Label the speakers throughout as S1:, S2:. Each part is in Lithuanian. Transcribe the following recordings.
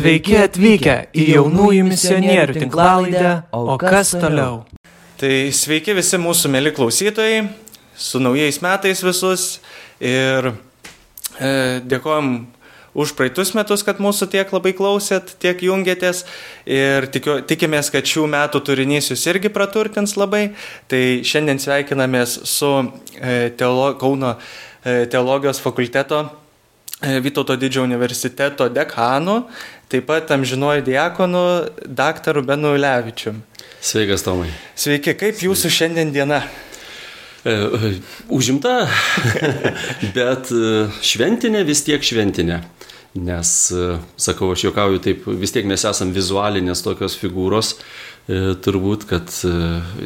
S1: Sveiki atvykę į jaunųjų misionierių tinklalaidę, o kas toliau?
S2: Tai sveiki visi mūsų mėly klausytojai, su naujais metais visus ir e, dėkojom už praeitus metus, kad mūsų tiek labai klausėt, tiek jungėtės ir tikiu, tikimės, kad šių metų turinys jūs irgi praturtins labai. Tai šiandien sveikinamės su e, teolo, Kauno e, teologijos fakulteto Vytauto didžiojo universiteto dekanu, taip pat amžinuoju diakonu daktaru Benu Levičium.
S3: Sveikas, Tomai.
S2: Sveiki, kaip jūsų šiandien diena?
S3: E, e, užimta, bet e, šventinė vis tiek šventinė. Nes, sakau, aš juokauju, taip vis tiek mes esam vizualinės tokios figūros, E, turbūt, kad e,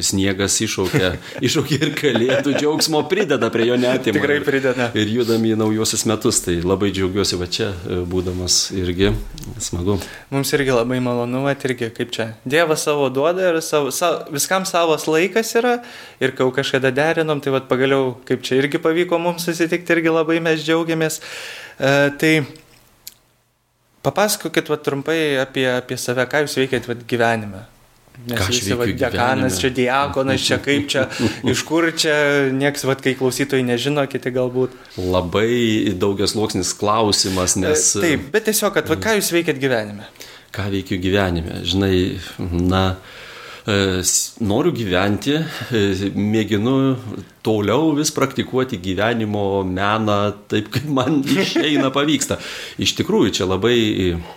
S3: sniegas iššaukia, iššaukia ir kalėdų džiaugsmo prideda prie jo netimą.
S2: Tikrai prideda.
S3: Ir judam į naujosius metus, tai labai džiaugiuosi va čia e, būdamas irgi smagu.
S2: Mums irgi labai malonu, va irgi kaip čia. Dievas savo duoda ir savo, savo, viskam savas laikas yra ir kai kažkada derinom, tai va pagaliau kaip čia irgi pavyko mums susitikti, irgi labai mes džiaugiamės. E, tai papasakokit va trumpai apie, apie save, ką jūs veikėt va gyvenime. Nes
S3: Ką
S2: visi, va, dekanas, čia diakonas, čia kaip čia, iš kur čia, nieks, va, kai klausytojai nežino, kiti galbūt.
S3: Labai daugias sluoksnis klausimas, nes...
S2: E, Taip, bet tiesiog, kad, va, ką jūs veikėt gyvenime?
S3: Ką veikiu gyvenime? Žinai, na, e, s- noriu gyventi, e, mėginu toliau vis praktikuoti gyvenimo meną taip, kaip man išeina pavyksta. Iš tikrųjų, čia labai,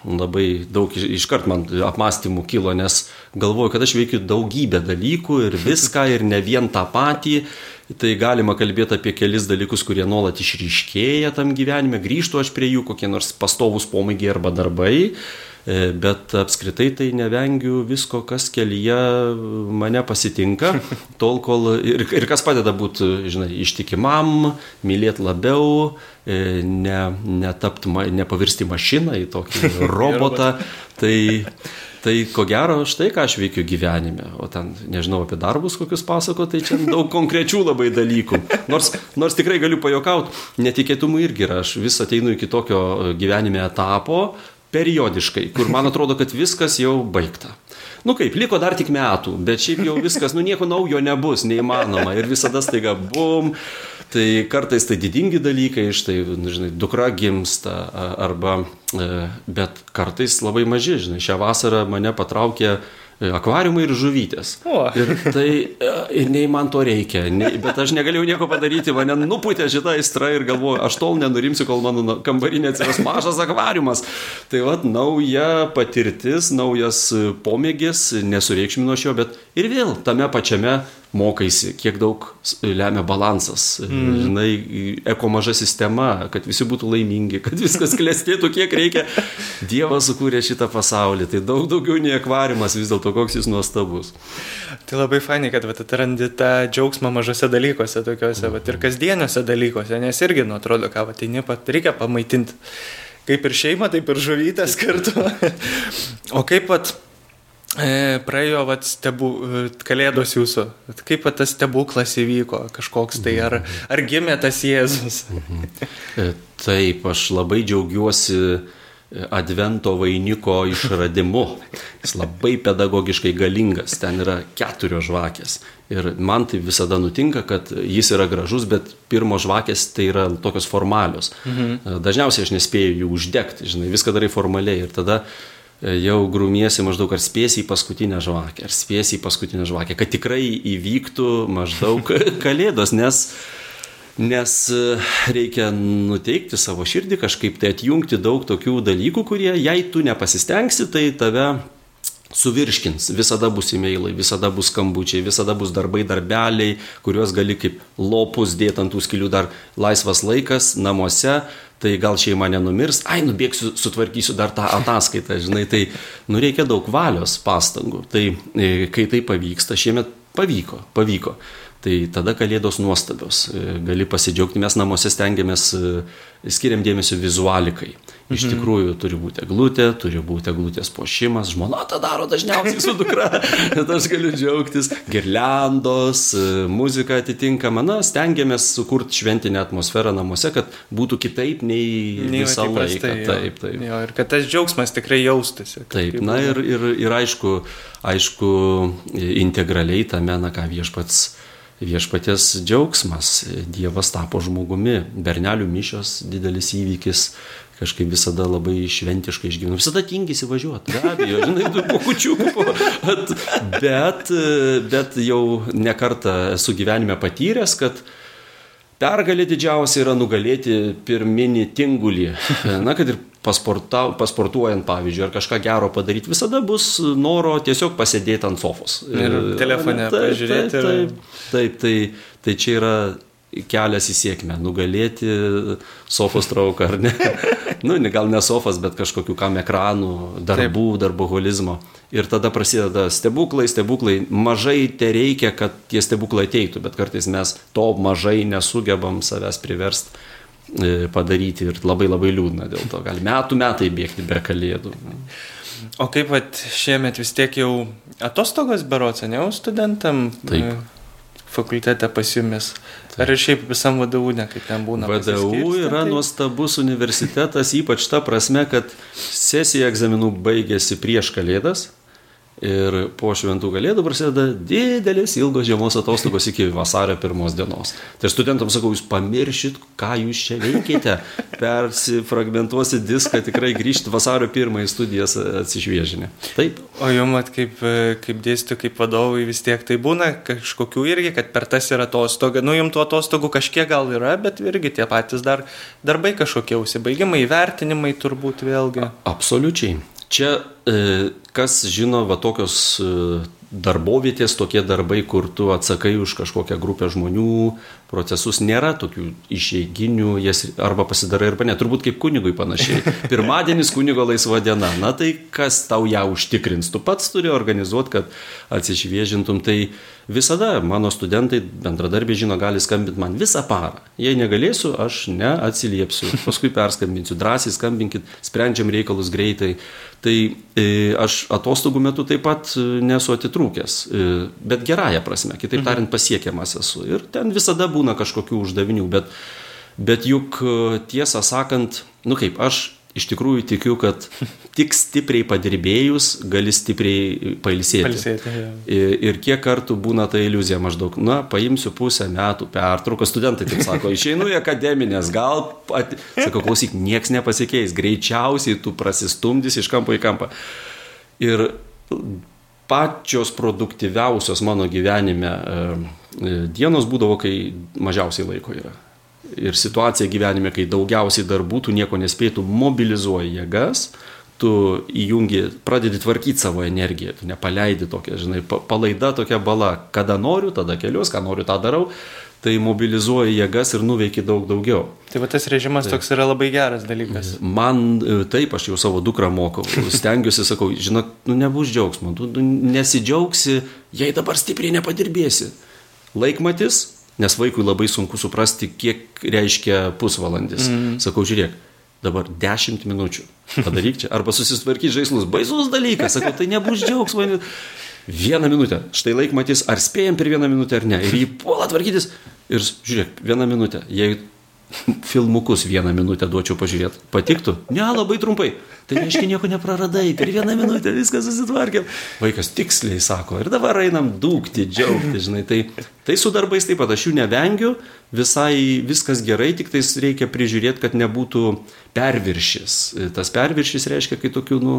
S3: labai daug iš- iškart man apmąstymų kilo, nes galvoju, kad aš veikiu daugybę dalykų ir viską ir ne vien tą patį. Tai galima kalbėti apie kelis dalykus, kurie nuolat išryškėja tam gyvenime, grįžtų aš prie jų, kokie nors pastovūs pomėgiai arba darbai, E, bet apskritai tai nevengiu visko, kas kelyje mane pasitinka, tol kol ir, ir kas padeda būti, žinai, ištikimam, mylėti labiau, e, ne, netapt, nepavirsti mašiną į tokį robotą. Tai, tai ko gero, štai ką aš veikiu gyvenime. O ten, nežinau, apie darbus kokius pasako, tai čia daug konkrečių labai dalykų. Nors, nors tikrai galiu pajokauti, netikėtumų irgi yra. Aš vis ateinu iki tokio gyvenime etapo, periodiškai, kur man atrodo, kad viskas jau baigta. Nu kaip, liko dar tik metų, bet šiaip jau viskas, nu nieko naujo nebus, neįmanoma. Ir visada staiga bum. Tai kartais tai didingi dalykai, štai, nu, žinai, dukra gimsta, arba, e, bet kartais labai maži, žinai, šią vasarą mane patraukė e, akvariumai ir žuvytės.
S2: O.
S3: Ir tai, e, ir nei man to reikia, nei, bet aš negalėjau nieko padaryti, mane nuputė šitą aistrą ir galvoju, aš tol nenurimsiu, kol mano kambarinė atsiras mažas akvariumas. Tai vad, nauja patirtis, naujas e, pomėgis, nesureikšminu aš jo, bet ir vėl tame pačiame mokaisi, kiek daug lemia balansas. Mm. Žinai, eko maža sistema, kad visi būtų laimingi, kad viskas klestėtų, kiek reikia. Dievas sukūrė šitą pasaulį, tai daug daugiau nei akvariumas, vis dėlto koks jis nuostabus.
S2: Tai labai fainai, kad vat, atrandi tą džiaugsmą mažose dalykuose, tokiuose vat, ir kasdieniuose dalykuose, nes irgi, nu, atrodo, ką, vat, eini pat reikia pamaitinti. Kaip ir šeima, taip ir žuvytės kartu. o kaip pat e, praėjo vat, stebu, e, kalėdos jūsų, kaip vat, tas stebuklas įvyko kažkoks tai, ar, ar gimė tas Jėzus?
S3: E, Taip, aš labai džiaugiuosi e, Advento vainiko išradimu. Jis labai pedagogiškai galingas, ten yra keturios žvakės. Ir man tai visada nutinka, kad jis yra gražus, bet pirmos žvakės tai yra tokios formalios. Mhm. Dažniausiai aš nespėju jų uždegti, žinai, viską darai formaliai. Ir tada e, jau grumiesi maždaug ar spėsi į paskutinę žvakę, ar spėsi į paskutinę žvakę, kad tikrai įvyktų maždaug kalėdos, nes Nes e, reikia nuteikti savo širdį, kažkaip tai atjungti daug tokių dalykų, kurie, jei tu nepasistengsi, tai tave suvirškins. Visada bus e-mailai, visada bus skambučiai, visada bus darbai, darbeliai, kuriuos gali kaip lopus dėti ant tų skilių dar laisvas laikas namuose. Tai gal šeima nenumirs, ai, nubėgsiu, sutvarkysiu dar tą ataskaitą, žinai, tai nu reikia daug valios pastangų. Tai e, kai tai pavyksta, šiemet pavyko, pavyko. Tai tada kalėdos nuostabios. E, Gali pasidžiaugti, mes namuose stengiamės, e, skiriam dėmesio vizualikai. Iš tikrųjų turi būti eglutė, turi būti eglutės pošimas, žmona tą daro dažniausiai su dukra, bet aš galiu džiaugtis, girliandos, muzika atitinkama, na, stengiamės sukurti šventinę atmosferą namuose, kad būtų kitaip nei, nei visą laiką.
S2: Jo. Taip, taip. Jo, ir kad tas džiaugsmas tikrai jaustųsi.
S3: Taip, na ir, ir, ir aišku, aišku, integraliai tame, na ką viešpats viešpatės džiaugsmas, Dievas tapo žmogumi, bernelių mišios didelis įvykis, kažkaip visada labai šventiškai išgyvenu. Visada tingisi važiuoti, be abejo, žinai, du pokučiukų. Bet, bet jau nekartą esu gyvenime patyręs, kad pergalė didžiausia yra nugalėti pirminį tingulį. Na, kad ir pasporta, pasportuojant, pavyzdžiui, ar kažką gero padaryti, visada bus noro tiesiog pasėdėti ant sofos.
S2: Ir telefone taip, pažiūrėti.
S3: Taip, taip, taip tai, tai čia yra kelias į sėkmę, nugalėti sofos trauką ar ne. nu, gal ne sofas, bet kažkokių kam ekranų, darbų, Taip. darboholizmo. Ir tada prasideda stebuklai, stebuklai. Mažai te reikia, kad tie stebuklai ateitų, bet kartais mes to mažai nesugebam savęs priversti e, padaryti ir labai labai liūdna dėl to. Gali metų metai bėgti be kalėdų.
S2: O kaip vat, šiemet vis tiek jau atostogos berots, ne jau studentam?
S3: Taip
S2: e, fakultete pasijumis. Ar ir šiaip visam VDU, ne kaip ten būna.
S3: VDU yra tai... nuostabus universitetas, ypač ta prasme, kad sesija egzaminų baigėsi prieš kalėdas, Ir po šventų kalėdų prasideda didelis ilgos žiemos atostogos iki vasario pirmos dienos. Tai studentams sakau, jūs pamiršit, ką jūs čia veikite, persifragmentuosit diską, tikrai grįžti vasario pirmąjį studijas atsišviežinę. Taip.
S2: O jums, kaip, kaip dėstytojai, kaip vadovai, vis tiek tai būna kažkokių irgi, kad per tas yra atostoga. Nu, jums tų atostogų kažkiek gal yra, bet irgi tie patys dar darbai kažkokie užsibaigimai, įvertinimai turbūt vėlgi.
S3: Absoliučiai. Čia, e, kas žino, va tokios e, darbovietės, tokie darbai, kur tu atsakai už kažkokią grupę žmonių, procesus, nėra tokių išeiginių, jas arba pasidarai arba ne, turbūt kaip kunigui panašiai. Pirmadienis kunigo laisva diena, na tai kas tau ją užtikrins, tu pats turi organizuoti, kad atsišviežintum, tai visada mano studentai, bendradarbiai žino, gali skambinti man visą parą. Jei negalėsiu, aš neatsiliepsiu, paskui perskambinsiu, drąsiai skambinkit, sprendžiam reikalus greitai. Tai e, aš atostogų metu taip pat e, nesu atitrūkęs, e, bet gerąją prasme, kitaip mhm. tariant, pasiekiamas esu. Ir ten visada būna kažkokių uždavinių, bet, bet juk tiesą sakant, nu kaip, aš iš tikrųjų tikiu, kad tik stipriai padirbėjus gali stipriai pailsėti.
S2: Pailsėti
S3: ir, ir kiek kartų būna ta iliuzija maždaug, na, paimsiu pusę metų pertrauką, studentai taip sako, išeinu į akademinės, gal, at... sakau, klausyk, nieks nepasikeis, greičiausiai tu prasistumdys iš kampo į kampą. Ir pačios produktyviausios mano gyvenime e, dienos būdavo, kai mažiausiai laiko yra. Ir situacija gyvenime, kai daugiausiai darbų, tu nieko nespėtų, mobilizuoji jėgas, tu įjungi, pradedi tvarkyti savo energiją, tu nepaleidi tokia, žinai, palaida tokia bala, kada noriu, tada kelius, ką noriu, tą darau, tai mobilizuoji jėgas ir nuveiki daug daugiau.
S2: Tai va tas režimas tai. toks yra labai geras dalykas.
S3: Man e, taip, aš jau savo dukrą mokau, stengiuosi, sakau, žinok, nu nebus džiaugsmo, tu nesidžiaugsi, jei dabar stipriai nepadirbėsi. Laikmatis, nes vaikui labai sunku suprasti, kiek reiškia pusvalandis. Mm. Sakau, žiūrėk, dabar 10 minučių. Padaryk čia. Arba susitvarkyk žaislus. Baisus dalykas. Sakau, tai nebus džiaugsmo. Vieną minutę. Štai laikmatys, ar spėjom per vieną minutę ar ne. Ir jį puola tvarkytis. Ir žiūrėk, vieną minutę. Jei filmukus vieną minutę duočiau pažiūrėti. Patiktų? Ne, labai trumpai. Tai reiškia, nieko nepraradai, per vieną minutę viską susitvarkėm. Vaikas tiksliai sako, ir dabar einam dūkti, džiaugti, žinai. Tai, tai su darbais taip pat aš jų nevengiu, visai viskas gerai, tik tais reikia prižiūrėti, kad nebūtų perviršis. Tas perviršis reiškia, kai tokių, nu,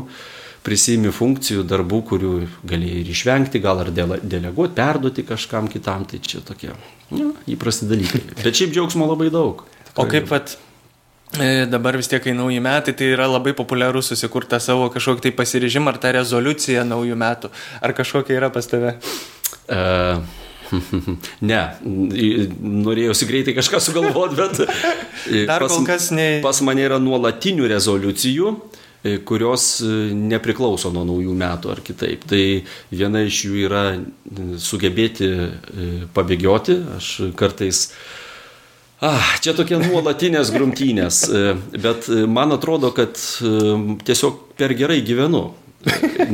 S3: prisimi funkcijų, darbų, kurių galėjai ir išvengti, gal ar deleguoti, perduoti kažkam kitam, tai čia tokie nu, įprasti dalykai. Bet šiaip džiaugsmo labai daug.
S2: O kaip pat e, dabar vis tiek, kai nauji metai, tai yra labai populiaru susikurti savo kažkokį tai pasirežimą ar tą rezoliuciją naujų metų. Ar kažkokia yra pas tave?
S3: Uh, ne, norėjausi greitai kažką sugalvoti, bet
S2: Dar pas, kol kas ne...
S3: pas mane yra nuolatinių rezoliucijų kurios nepriklauso nuo naujų metų ar kitaip. Tai viena iš jų yra sugebėti pabėgioti. Aš kartais Ah, čia tokie nuolatinės grumtynės, e, bet e, man atrodo, kad tiesiog per gerai gyvenu.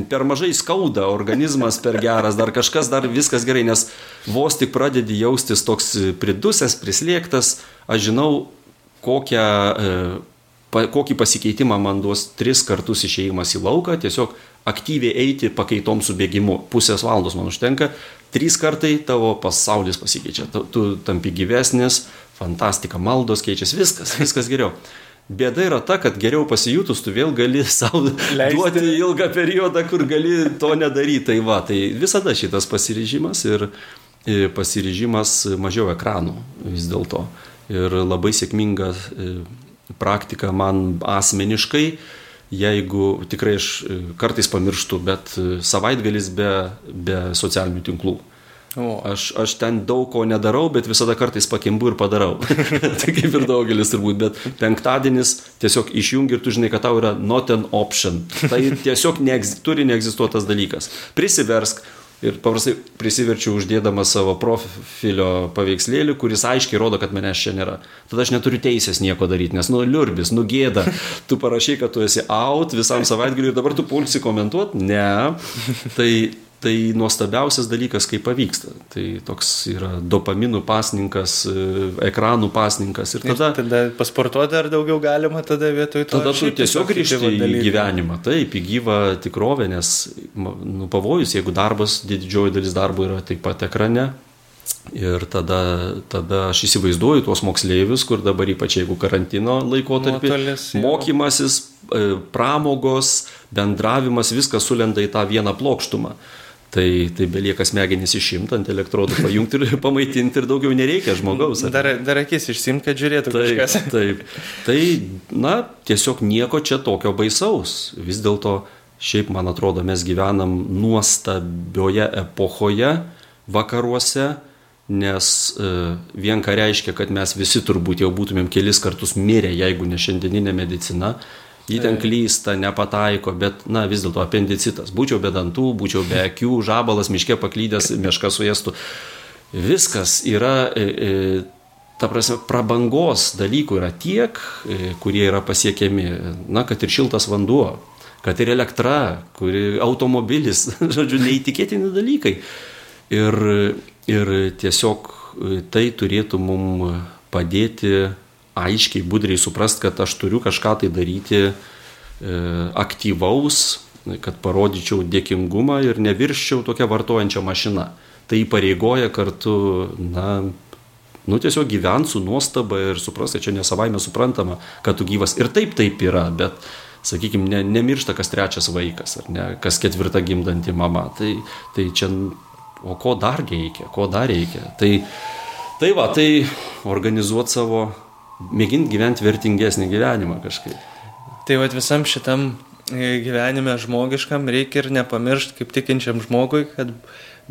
S3: Per mažai skauda, organizmas per geras, dar kažkas, dar viskas gerai, nes vos tik pradedi jaustis toks pridusęs, prislėgtas, aš žinau, kokią pa, kokį pasikeitimą man duos tris kartus išėjimas į lauką, tiesiog aktyviai eiti pakaitom su bėgimu. Pusės valandos man užtenka, trys kartai tavo pasaulis pasikeičia, tu, tu tampi gyvesnis, fantastika, maldos keičiasi, viskas, viskas geriau. Bėda yra ta, kad geriau pasijutus tu vėl gali savo duoti ilgą periodą, kur gali to nedaryti. Tai va, tai visada šitas pasiryžimas ir, ir pasiryžimas mažiau ekranų vis dėlto. Ir labai sėkminga praktika man asmeniškai, jeigu tikrai aš e, kartais pamirštu, bet e, savaitgalis be, be socialinių tinklų. O. Aš, aš ten daug ko nedarau, bet visada kartais pakimbu ir padarau. tai kaip ir daugelis turbūt, bet penktadienis tiesiog išjungi ir tu žinai, kad tau yra not an option. Tai tiesiog neegz, turi neegzistuotas dalykas. Prisiversk, ir paprastai prisiverčiu uždėdamas savo profilio paveikslėlį, kuris aiškiai rodo, kad manęs čia nėra. Tada aš neturiu teisės nieko daryti, nes nu liurbis, nu gėda. Tu parašai, kad tu esi out visam savaitgaliu ir dabar tu pulsi komentuoti? Ne. Tai tai nuostabiausias dalykas, kai pavyksta. Tai toks yra dopaminų pasninkas, e, ekranų pasninkas. Ir tada,
S2: ir tada pasportuoti dar daugiau galima tada vietoj to.
S3: Tada tu tiesiog grįžti į gyvenimą, taip, į gyvą tikrovę, nes nu, pavojus, jeigu darbas, didžioji dalis darbo yra taip pat ekrane. Ir tada, tada aš įsivaizduoju tuos moksleivius, kur dabar ypač jeigu karantino laikotarpį, mokymasis, e, pramogos, bendravimas, viskas sulenda į tą vieną plokštumą tai, tai belieka smegenys išimti ant elektrodų, pajungti ir pamaitinti ir daugiau nereikia žmogaus.
S2: Dar, dar akis išsimti, kad žiūrėtų
S3: taip,
S2: kažkas.
S3: Taip, tai, na, tiesiog nieko čia tokio baisaus. Vis dėlto, šiaip man atrodo, mes gyvenam nuostabioje epochoje vakaruose, nes e, vien ką reiškia, kad mes visi turbūt jau būtumėm kelis kartus mirę, jeigu ne šiandieninė medicina, Jį ten klysta, nepataiko, bet, na, vis dėlto apendicitas. Būčiau be dantų, būčiau be akių, žabalas miške paklydęs, miška suėstų. Viskas yra, e, e, ta prasme, prabangos dalykų yra tiek, e, kurie yra pasiekiami, na, kad ir šiltas vanduo, kad ir elektra, kuri automobilis, žodžiu, neįtikėtini dalykai. Ir, ir tiesiog tai turėtų mums padėti aiškiai, budriai suprast, kad aš turiu kažką tai daryti e, aktyvaus, kad parodyčiau dėkingumą ir nevirščiau tokią vartojančią mašiną. Tai įpareigoja kartu, na, nu tiesiog gyventi su nuostaba ir supras, kad čia nesavaime suprantama, kad tu gyvas. Ir taip taip yra, bet, sakykime, ne, nemiršta kas trečias vaikas, ar ne, kas ketvirta gimdanti mama. Tai, tai čia, o ko dar reikia, ko dar reikia. Tai, tai va, tai organizuoti savo mėginti gyventi vertingesnį gyvenimą kažkaip.
S2: Tai vad visam šitam e, gyvenime žmogiškam reikia ir nepamiršti, kaip tikinčiam žmogui, kad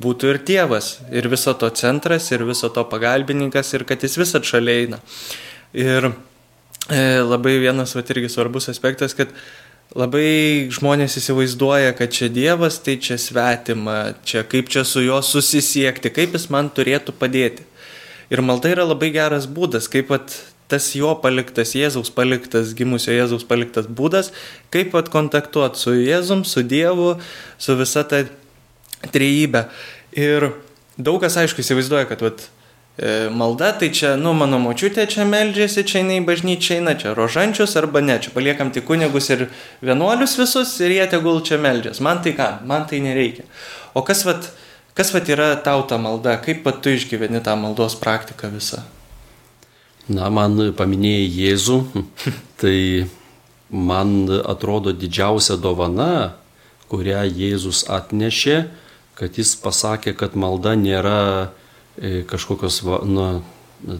S2: būtų ir tėvas, ir viso to centras, ir viso to pagalbininkas, ir kad jis visat šalia eina. Ir e, labai vienas, va, irgi svarbus aspektas, kad labai žmonės įsivaizduoja, kad čia Dievas, tai čia svetima, čia kaip čia su juo susisiekti, kaip jis man turėtų padėti. Ir malda yra labai geras būdas, kaip pat tas jo paliktas, Jėzaus paliktas, gimusio Jėzaus paliktas būdas, kaip atkontaktuoti su Jėzum, su Dievu, su visa ta trejybė. Ir daug kas aišku įsivaizduoja, kad vat, e, malda tai čia, nu, mano močiutė čia meldžiasi, čia eina į bažnyčią, eina čia rožančius arba ne, čia paliekam tik kunigus ir vienuolius visus ir jie tegul čia meldžias. Man tai ką, man tai nereikia. O kas vat, kas vat yra tau ta malda, kaip pat tu išgyveni tą maldos praktiką visą?
S3: Na, man paminėjai Jėzų, tai man atrodo didžiausia dovana, kurią Jėzus atnešė, kad jis pasakė, kad malda nėra e, kažkokios, na,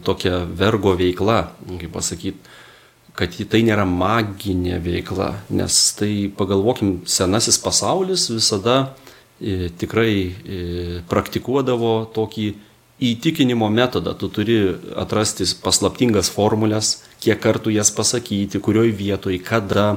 S3: tokia vergo veikla, kaip pasakyti, kad tai nėra maginė veikla, nes tai pagalvokim, senasis pasaulis visada e, tikrai e, praktikuodavo tokį įtikinimo metodą. Tu turi atrasti paslaptingas formulės, kiek kartų jas pasakyti, kurioj vietoj, kada.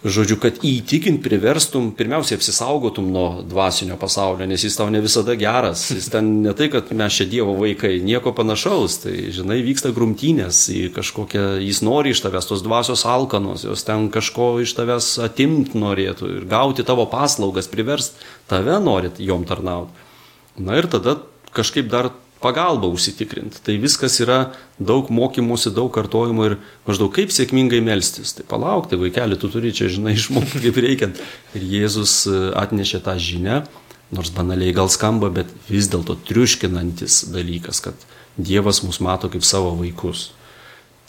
S3: žodžiu, kad įtikint priverstum, pirmiausiai apsisaugotum nuo dvasinio pasaulio, nes jis tau ne visada geras. Jis ten ne tai, kad mes čia Dievo vaikai, nieko panašaus. Tai, žinai, vyksta grumtynės į kažkokią, jis nori iš tavęs tos dvasios alkanos, jos ten kažko iš tavęs atimti norėtų ir gauti tavo paslaugas, priverst tave norit jom tarnauti. Na ir tada kažkaip dar pagalbą užsitikrinti. Tai viskas yra daug mokymosi, daug kartojimo ir maždaug kaip sėkmingai melstis. Tai palauk, tai vaikeli, tu turi čia, žinai, išmokti kaip reikiant. Ir Jėzus e, atnešė tą žinią, nors banaliai gal skamba, bet vis dėlto triuškinantis dalykas, kad Dievas mus mato kaip savo vaikus.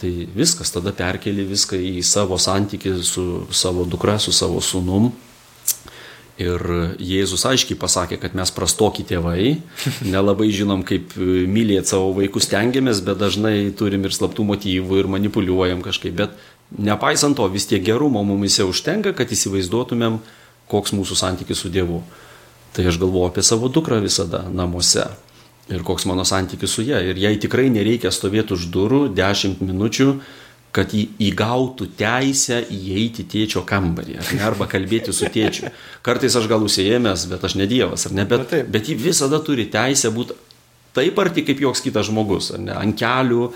S3: Tai viskas, tada perkeli viską į savo santykių su savo dukra, su savo sunum Ir Jėzus aiškiai pasakė, kad mes prastoki tėvai, nelabai žinom, kaip mylėti savo vaikus tengiamės, bet dažnai turim ir slaptų motyvų ir manipuliuojam kažkaip. Bet nepaisant to, vis tiek gerumo mumise užtenka, kad įsivaizduotumėm, koks mūsų santykis su Dievu. Tai aš galvoju apie savo dukrą visada namuose ir koks mano santykis su ją. Ir jai tikrai nereikia stovėti už durų 10 minučių kad jį įgautų teisę įeiti tėčio kambarį, ar ne, arba kalbėti su tėčiu. Kartais aš gal užsiemęs, bet aš ne Dievas, ar ne, bet,
S2: Na,
S3: bet jį visada turi teisę būti taip arti kaip joks kitas žmogus, ar ne, ant kelių,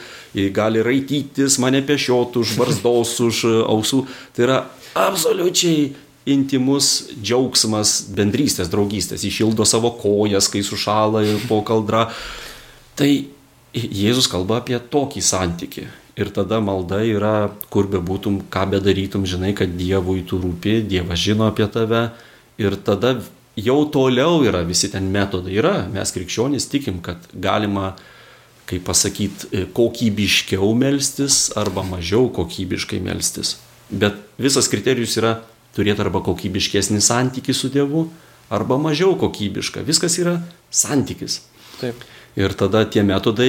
S3: gali raitytis, mane pešiotų už barzdos, už ausų. Tai yra absoliučiai intimus džiaugsmas bendrystės, draugystės, išildo savo kojas, kai sušala po kaldra. Tai Jėzus kalba apie tokį santyki. Ir tada malda yra, kur be būtum, ką bedarytum, žinai, kad Dievui tu rūpi, Dievas žino apie tave. Ir tada jau toliau yra visi ten metodai. Yra, mes krikščionys tikim, kad galima, kaip pasakyti, kokybiškiau melstis arba mažiau kokybiškai melstis. Bet visas kriterijus yra turėti arba kokybiškesnį santykių su Dievu, arba mažiau kokybišką. Viskas yra santykis.
S2: Taip.
S3: Ir tada tie metodai,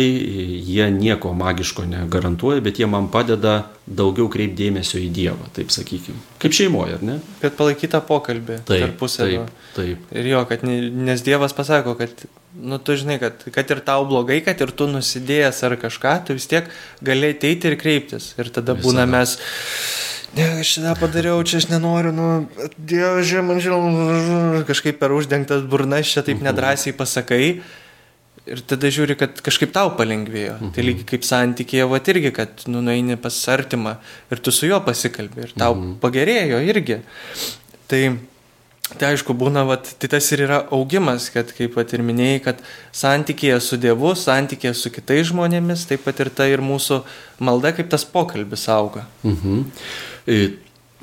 S3: jie nieko magiško negarantuoja, bet jie man padeda daugiau kreipdėmėsio į Dievą, taip sakykime. Kaip šeimoje, ar ne?
S2: Kad palaikytą pokalbį
S3: Taip,
S2: tarpusavio.
S3: taip, taip.
S2: Ir jo, kad, ne- nes Dievas pasako, kad, nu, tu žinai, kad, kad ir tau blogai, kad ir tu nusidėjęs ar kažką, tu vis tiek gali ateiti ir kreiptis. Ir tada
S3: Visada.
S2: būna mes, ne, aš šitą padariau, čia aš nenoriu, nu, Dieve, man žinau, kažkaip per uždengtas burnas čia taip nedrasiai pasakai. Ir tada žiūri, kad kažkaip tau palengvėjo. Mhm. Tai lygiai kaip santykėje, va irgi, kad nu, nueini pas artimą ir tu su juo pasikalbė ir tau mhm. pagerėjo irgi. Tai, tai aišku, būna, vat, tai tas ir yra augimas, kad kaip pat ir minėjai, kad santykėje su Dievu, santykėje su kitais žmonėmis, taip pat ir ta ir mūsų malda, kaip tas pokalbis auga.
S3: Mhm. E,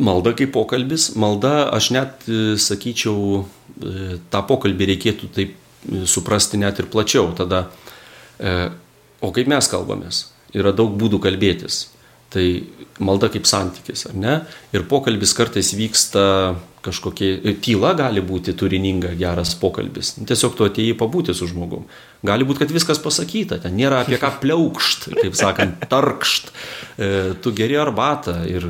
S3: Malda kaip pokalbis, malda, aš net e, sakyčiau, e, tą pokalbį reikėtų taip suprasti net ir plačiau. Tada, e, o kaip mes kalbamės? Yra daug būdų kalbėtis. Tai malda kaip santykis, ar ne? Ir pokalbis kartais vyksta kažkokie, e, tyla gali būti turininga, geras pokalbis. Tiesiog tu atėjai pabūti su žmogum. Gali būti, kad viskas pasakyta, ten nėra apie ką pliaukšt, kaip sakant, tarkšt. E, tu geri arbatą ir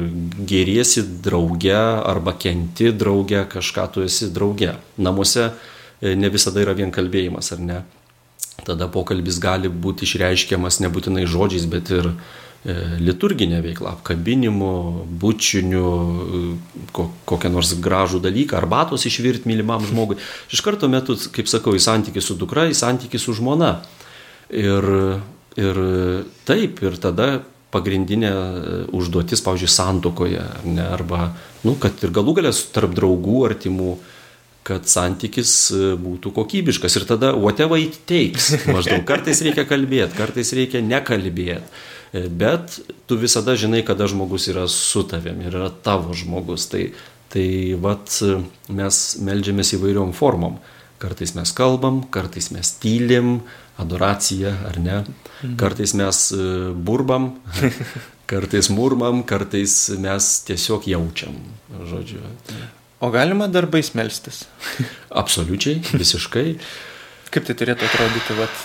S3: geriesi drauge arba kenti drauge, kažką tu esi drauge. Namuose ne visada yra vien kalbėjimas, ar ne? Tada pokalbis gali būti išreiškiamas nebūtinai žodžiais, bet ir e, liturginė veikla, apkabinimu, bučiniu, e, ko, kokią nors gražų dalyką, arbatos išvirti mylimam žmogui. Iš karto metu, kaip sakau, į santykių su dukra, į santykių su žmona. Ir, ir taip, ir tada pagrindinė e, užduotis, pavyzdžiui, santokoje, ne, arba, nu, kad ir galų galės tarp draugų, artimų, kad santykis e, būtų kokybiškas. Ir tada whatever it takes. Maždaug kartais reikia kalbėti, kartais reikia nekalbėti. E, Bet tu visada žinai, kada žmogus yra su tavim ir yra tavo žmogus. Tai, tai vat mes melžiamės įvairiom formom. Kartais mes kalbam, kartais mes tylim, adoracija ar ne. Kartais mes e, burbam, kartais murmam, kartais mes tiesiog jaučiam. Žodžiu.
S2: O galima darbais melstis?
S3: Absoliučiai, visiškai.
S2: Kaip tai turėtų atrodyti, vat,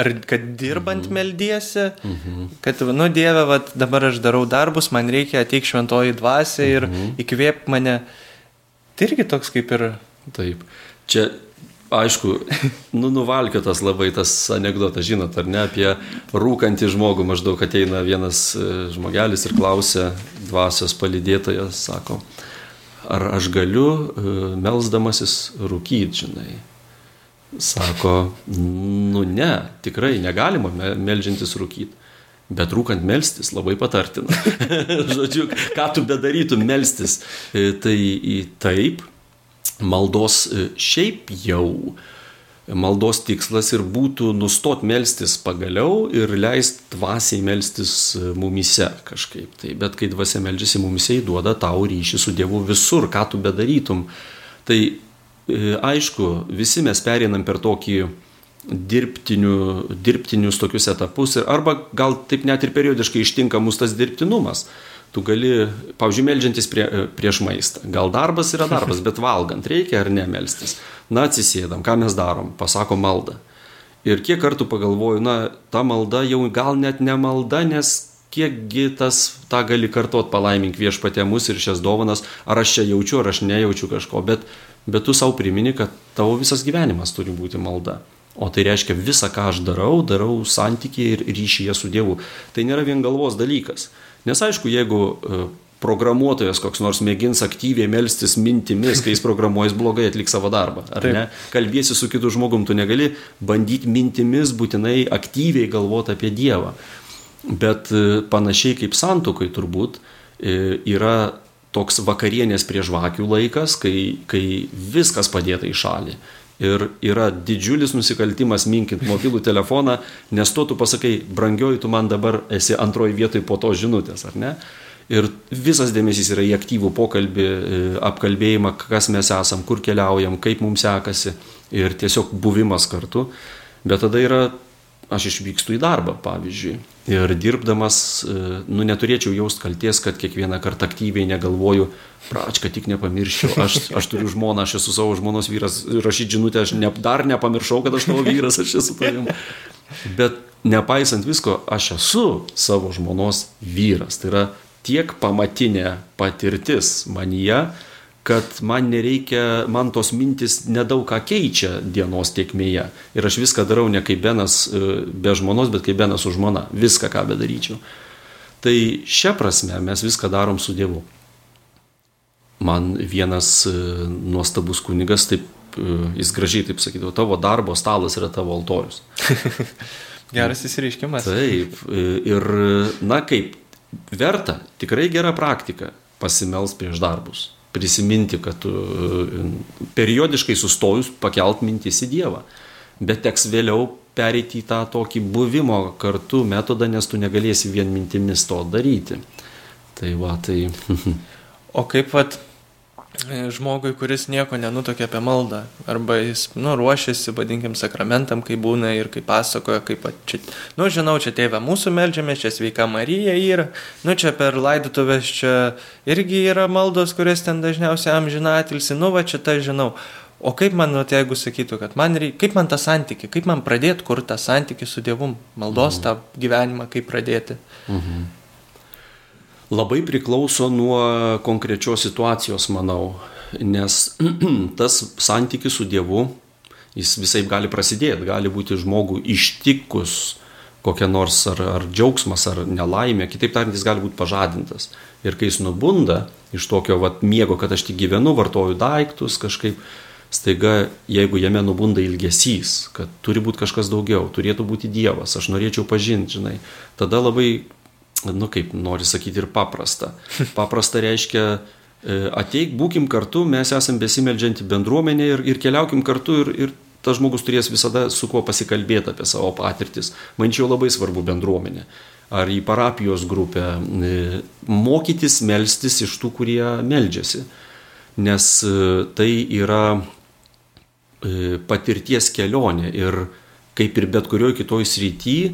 S2: ar kad dirbant mhm. meldiesi, mhm. kad, nu Dieve, vat, dabar aš darau darbus, man reikia ateik šventoji dvasia ir
S3: Mhm.
S2: įkvėp mane. Tai irgi toks kaip ir...
S3: Taip. Čia, aišku, nu, nuvalkiotas labai tas anegdotas, žinot, ar ne, apie rūkantį žmogų. Maždaug ateina vienas e, žmogelis ir klausia, dvasios palidėtojas, sako, ar aš galiu e, melzdamasis rūkyti, žinai. Sako, nu ne, tikrai negalima melžiantis rūkyti. Bet rūkant melstis labai patartina. Žodžiu, ką tu bedarytum melstis. E, tai taip, maldos e, šiaip jau maldos tikslas ir būtų nustot melstis pagaliau ir leist dvasiai melstis e, mumise kažkaip. Tai, bet kai dvasia melžiasi mumise, įduoda tau ryšį su Dievu visur, ką tu bedarytum. Tai aišku, visi mes pereinam per tokį dirbtiniu, dirbtinius tokius etapus, arba gal taip net ir periodiškai ištinka mus tas dirbtinumas. Tu gali, pavyzdžiui, melžiantis prie, prieš maistą. Gal darbas yra darbas, bet valgant reikia ar ne melstis. Na, atsisėdam, ką mes darom, pasako maldą. Ir kiek kartų pagalvoju, na, ta malda jau gal net ne malda, nes kiekgi tas, tą gali kartot palaimink viešpatė mus ir šias dovanas, ar aš čia jaučiu, ar aš nejaučiu kažko, bet, bet tu savo primini, kad tavo visas gyvenimas turi būti malda. O tai reiškia visą, ką aš darau, darau santykį ir ryšyje su Dievu. Tai nėra vien galvos dalykas. Nes aišku, jeigu e, programuotojas koks nors mėgins aktyviai melstis mintimis, kai jis programuojas blogai atliks savo darbą, ar Taip. ne? Kalbėsi su kitu žmogum, tu negali bandyti mintimis būtinai aktyviai galvoti apie Dievą. Bet e, panašiai kaip santokai turbūt e, yra toks vakarienės prie žvakių laikas, kai, kai viskas padėta į šalį ir yra didžiulis nusikaltimas minkint mobilų telefoną, nes to tu pasakai, brangioji, tu man dabar esi antroji vietoje po to žinutės, ar ne? Ir visas dėmesys yra į aktyvų pokalbį, e, apkalbėjimą, kas mes esam, kur keliaujam, kaip mums sekasi ir tiesiog buvimas kartu. Bet tada yra aš išvykstu į darbą, pavyzdžiui. Ir dirbdamas, e, nu, neturėčiau jaust kalties, kad kiekvieną kartą aktyviai negalvoju, pračką tik nepamirščiau, aš, aš turiu žmoną, aš esu savo žmonos vyras, rašyti žinutę, aš ne, dar nepamiršau, kad aš tavo vyras, aš esu tavim. Bet nepaisant visko, aš esu savo žmonos vyras. Tai yra tiek pamatinė patirtis manyje, kad man nereikia, man tos mintis nedaug ką keičia dienos tiekmėje. Ir aš viską darau ne kaip Benas e, be žmonos, bet kaip Benas su žmona. Viską, ką bedaryčiau. Tai šią prasme mes viską darom su Dievu. Man vienas e, nuostabus kunigas, taip, e, jis gražiai taip sakydavo, tavo darbo stalas yra tavo altorius.
S2: Geras įsireiškimas.
S3: Taip, ir na kaip, verta, tikrai gera praktika pasimels prieš darbus prisiminti, kad tu periodiškai sustojus pakelt mintis į Dievą. Bet teks vėliau pereiti į tą tokį buvimo kartu metodą, nes tu negalėsi vien mintimis to daryti. Tai va, tai.
S2: o kaip vat žmogui, kuris nieko nenutokia apie maldą, arba jis, nu, ruošiasi, vadinkim, sakramentam, kai būna ir kai pasakoja, kaip, čia, nu, žinau, čia tėvė mūsų melžiamės, čia sveika Marija yra, nu, čia per laidutuvės čia irgi yra maldos, kurias ten dažniausiai amžinatilsi, nu, va, čia tai žinau. O kaip man, nu, jeigu sakytų, kad man reikia, kaip man tą santyki, kaip man pradėti kur tą santyki su Dievu, maldos mhm. tą gyvenimą, kaip pradėti. Mhm
S3: labai priklauso nuo konkrečios situacijos, manau, nes tas santykis su Dievu, jis visai gali prasidėti, gali būti žmogų ištikus kokia nors ar, ar džiaugsmas, ar nelaimė, kitaip tariant, jis gali būti pažadintas. Ir kai jis nubunda iš tokio vat, miego, kad aš tik gyvenu, vartoju daiktus kažkaip, staiga, jeigu jame nubunda ilgesys, kad turi būti kažkas daugiau, turėtų būti Dievas, aš norėčiau pažinti, žinai, tada labai nu kaip nori sakyti, ir paprasta. Paprasta reiškia, e, ateik, būkim kartu, mes esame besimeldžianti bendruomenė ir, ir keliaukim kartu ir, ir tas žmogus turės visada su kuo pasikalbėti apie savo patirtis. Mančiau labai svarbu bendruomenė. Ar į parapijos grupę. E, mokytis melstis iš tų, kurie meldžiasi. Nes e, tai yra patirties kelionė ir kaip ir bet kurioje kitoje srityje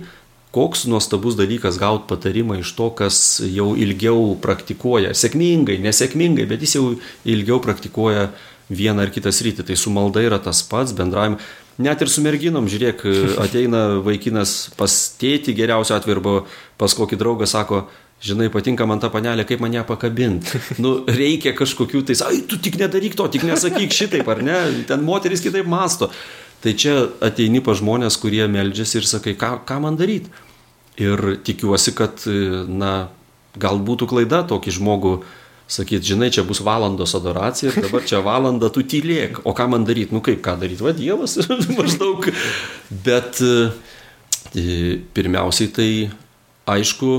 S3: koks nuostabus dalykas gauti patarimą iš to, kas jau ilgiau praktikuoja, sėkmingai, nesėkmingai, bet jis jau ilgiau praktikuoja vieną ar kitą sritį. Tai su malda yra tas pats bendravimas. Net ir su merginom, žiūrėk, ateina vaikinas pas tėti geriausiu atveju arba pas kokį draugą sako, žinai, patinka man ta panelė, kaip man ją pakabinti. Nu, reikia kažkokių tais, ai, tu tik nedaryk to, tik nesakyk šitaip, ar ne, ten moteris kitaip masto. Tai čia ateini pa žmonės, kurie meldžiasi ir sakai, ką, ką man daryti. Ir tikiuosi, kad, na, gal būtų klaida tokį žmogų sakyt, žinai, čia bus valandos adoracija ir dabar čia valanda tu tylėk, o ką man daryti, nu kaip ką daryti, va Dievas maždaug. Bet e, pirmiausiai tai aišku,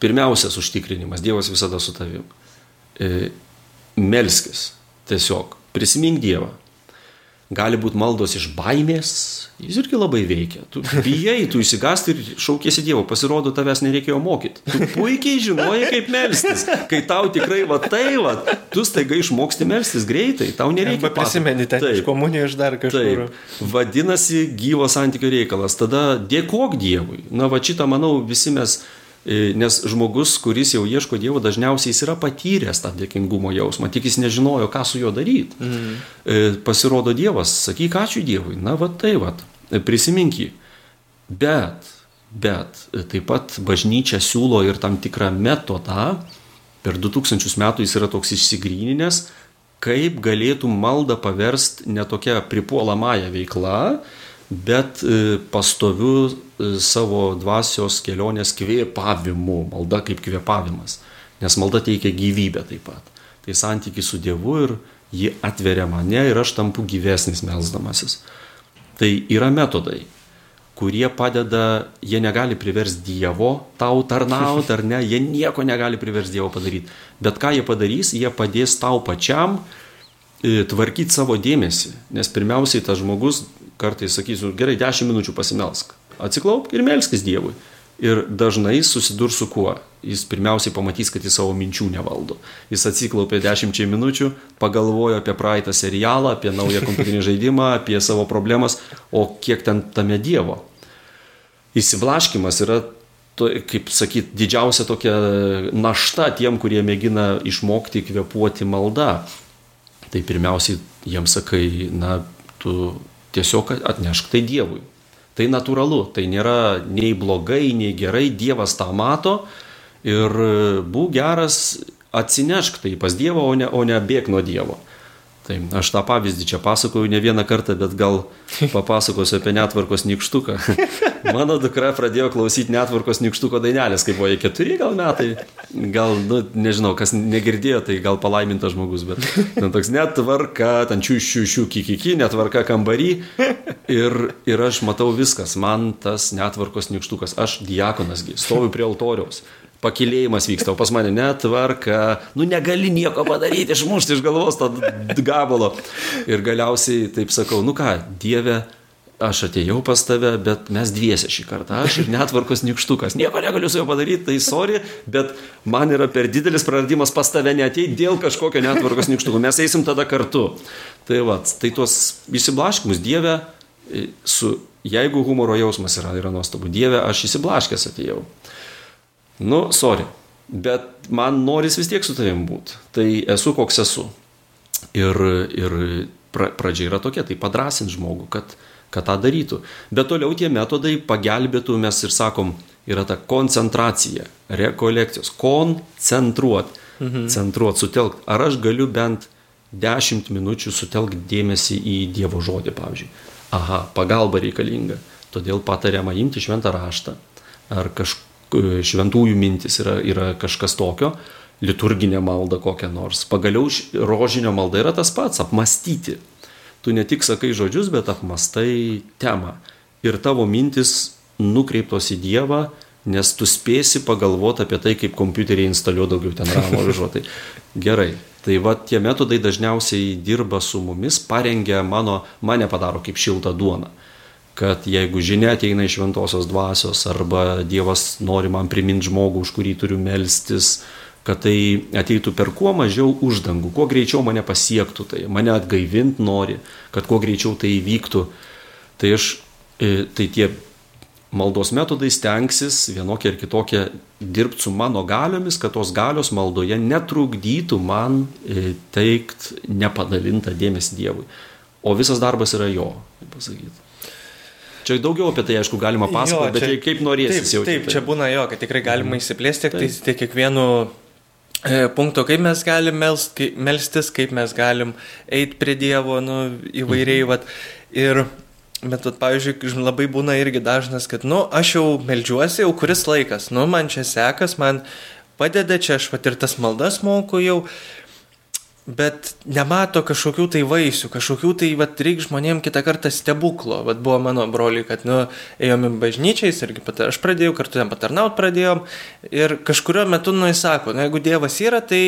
S3: pirmiausias užtikrinimas, Dievas visada su tavim. E, melskis tiesiog, prisimink Dievą gali būti maldos iš baimės, jis irgi labai veikia. Tu bijai, tu įsigasti ir šaukėsi Dievo, pasirodo, tavęs nereikėjo mokyti. Tu puikiai žinojai, kaip melstis. Kai tau tikrai va tai, va, tu staiga išmoksti melstis greitai, tau nereikia.
S2: Arba prisimeni ten iš komunijos dar kažkur.
S3: Taip. Vadinasi, gyvo santykio reikalas. Tada dėkok Dievui. Na, va šitą, manau, visi mes nes žmogus, kuris jau ieško Dievo, dažniausiai jis yra patyręs tą dėkingumo jausmą, tik jis nežinojo, ką su juo daryti. Mm. Pasirodo Dievas, sakyk ačiū Dievui, na va tai va, e, prisimink jį. Bet, bet taip pat bažnyčia siūlo ir tam tikrą metodą, per 2000 metų jis yra toks išsigryninęs, kaip galėtų maldą paversti ne tokia pripuolamąją veiklą, bet pastoviu savo dvasios kelionės kvėpavimu, malda kaip kvėpavimas, nes malda teikia gyvybę taip pat. Tai santykis su Dievu ir ji atveria mane ir aš tampu gyvesnis melzdamasis. Tai yra metodai, kurie padeda, jie negali priversti Dievo tau tarnauti ar ne, jie nieko negali priversti Dievo padaryti. Bet ką jie padarys, jie padės tau pačiam e, tvarkyti savo dėmesį. Nes pirmiausiai tas žmogus kartais sakysiu, gerai, 10 minučių pasimelsk atsiklaupk ir melskis Dievui. Ir dažnai susidurs su kuo? Jis pirmiausiai pamatys, kad jis savo minčių nevaldo. Jis atsiklaupė dešimčiai minučių, pagalvojo apie praeitą serialą, apie naują kompiuterinį žaidimą, apie savo problemas, o kiek ten tame Dievo. Įsiblaškimas yra, to, kaip sakyt, didžiausia tokia našta tiem, kurie mėgina išmokti kvepuoti maldą. Tai pirmiausiai jiems sakai, na, tu tiesiog atnešk tai Dievui. Tai natūralu, tai nėra nei blogai, nei gerai, Dievas tą mato ir būk geras, atsinešk tai pas Dievą, o ne, o ne bėg nuo Dievo. Tai aš tą pavyzdį čia pasakoju ne vieną kartą, bet gal papasakosiu apie netvarkos nikštuką. Mano dukra pradėjo klausyti netvarkos nikštuko dainelės, kai buvo jai keturi gal metai. Gal, nu, nežinau, kas negirdėjo, tai gal palaimintas žmogus, bet ten toks netvarka, ten čiū, čiū, čiū, kikiki, netvarka kambarį. Ir, ir aš matau viskas, man tas netvarkos nikštukas, aš diakonasgi, stoviu prie altoriaus pakilėjimas vyksta, o pas mane netvarka, nu negali nieko padaryti, išmušti iš galvos tą gabalo. Ir galiausiai taip sakau, nu ką, Dieve, aš atėjau pas tave, bet mes dviese šį kartą, aš ir netvarkos nikštukas, nieko negaliu su juo padaryti, tai sorry, bet man yra per didelis praradimas pas tave neateit dėl kažkokio netvarkos nikštuko, mes eisim tada kartu. Tai va, tai tuos įsiblaškimus Dieve, su, jeigu humoro jausmas yra, yra nuostabu, Dieve, aš įsiblaškęs atėjau. Nu, sorry, bet man noris vis tiek su tavim būti. Tai esu koks esu. Ir, ir pra, pradžia yra tokia, tai padrasint žmogų, kad, kad tą darytų. Bet toliau tie metodai pagelbėtų, mes ir sakom, yra ta koncentracija, rekolekcijos, koncentruot, mhm. centruot, sutelkt. Ar aš galiu bent 10 minučių sutelkti dėmesį į Dievo žodį, pavyzdžiui. Aha, pagalba reikalinga. Todėl patariama imti šventą raštą ar kažką šventųjų mintis yra, yra kažkas tokio, liturginė malda kokia nors. Pagaliau rožinio malda yra tas pats - apmastyti. Tu ne tik sakai žodžius, bet apmastai temą. Ir tavo mintis nukreiptos į Dievą, nes tu spėsi pagalvoti apie tai, kaip kompiuterį instaliuoti daugiau ten ramo vižuotai. Gerai. Tai va tie metodai dažniausiai dirba su mumis, parengia mano, mane padaro kaip šiltą duoną kad jeigu žinia ateina iš šventosios dvasios arba Dievas nori man priminti žmogų, už kurį turiu melstis, kad tai ateitų per kuo mažiau uždangų, kuo greičiau mane pasiektų, tai mane atgaivint nori, kad kuo greičiau tai įvyktų. Tai aš, e, tai tie maldos metodai stengsis vienokie ir kitokie dirbti su mano galiomis, kad tos galios maldoje netrukdytų man e, teikt nepadalintą dėmesį Dievui. O visas darbas yra jo, pasakyti. Čia daugiau apie tai, aišku, galima pasakoti, bet čia, kaip norėsi.
S2: Taip, taip tai. čia būna jo, kad tikrai galima mhm. įsiplėsti tai, tai kiekvienu e, punktu, kaip mes galim melst, kaip, melstis, kaip mes galim eiti prie Dievo, nu, įvairiai, mhm. vat, ir, bet, vat, pavyzdžiui, labai būna irgi dažnas, kad, nu, aš jau melžiuosi jau kuris laikas, nu, man čia sekas, man padeda, čia aš pat ir tas maldas moku jau, bet nemato kažkokių tai vaisių, kažkokių tai, vad, reikia žmonėm kitą kartą stebuklo. Vat buvo mano broliai, kad, nu, ėjom į bažnyčiais irgi pat, aš pradėjau, kartu ten patarnaut pradėjom ir kažkurio metu, nu, jis sako, nu, jeigu Dievas yra, tai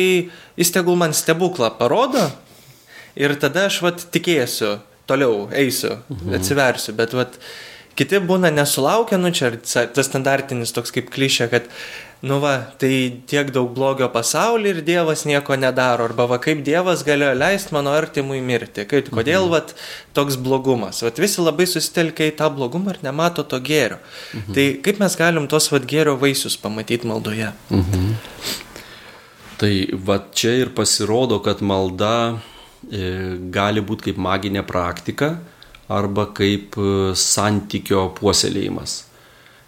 S2: jis tegul man stebuklą parodo ir tada aš, vad, tikėsiu, toliau eisiu, mhm. atsiversiu, bet, vad, kiti būna nesulaukę, nu, čia tas standartinis toks kaip klišė, kad nu va, tai tiek daug blogio pasaulyje ir Dievas nieko nedaro. Arba va, kaip Dievas galėjo leisti mano artimui mirti. Kaip, kodėl mhm. va, toks blogumas. Va, visi labai susitelkia į tą blogumą ir nemato to gėrio. Mhm. Tai kaip mes galim tos va, gėrio vaisius pamatyti maldoje? Mhm.
S3: Tai va čia ir pasirodo, kad malda e, gali būti kaip maginė praktika arba kaip e, santykio puoselėjimas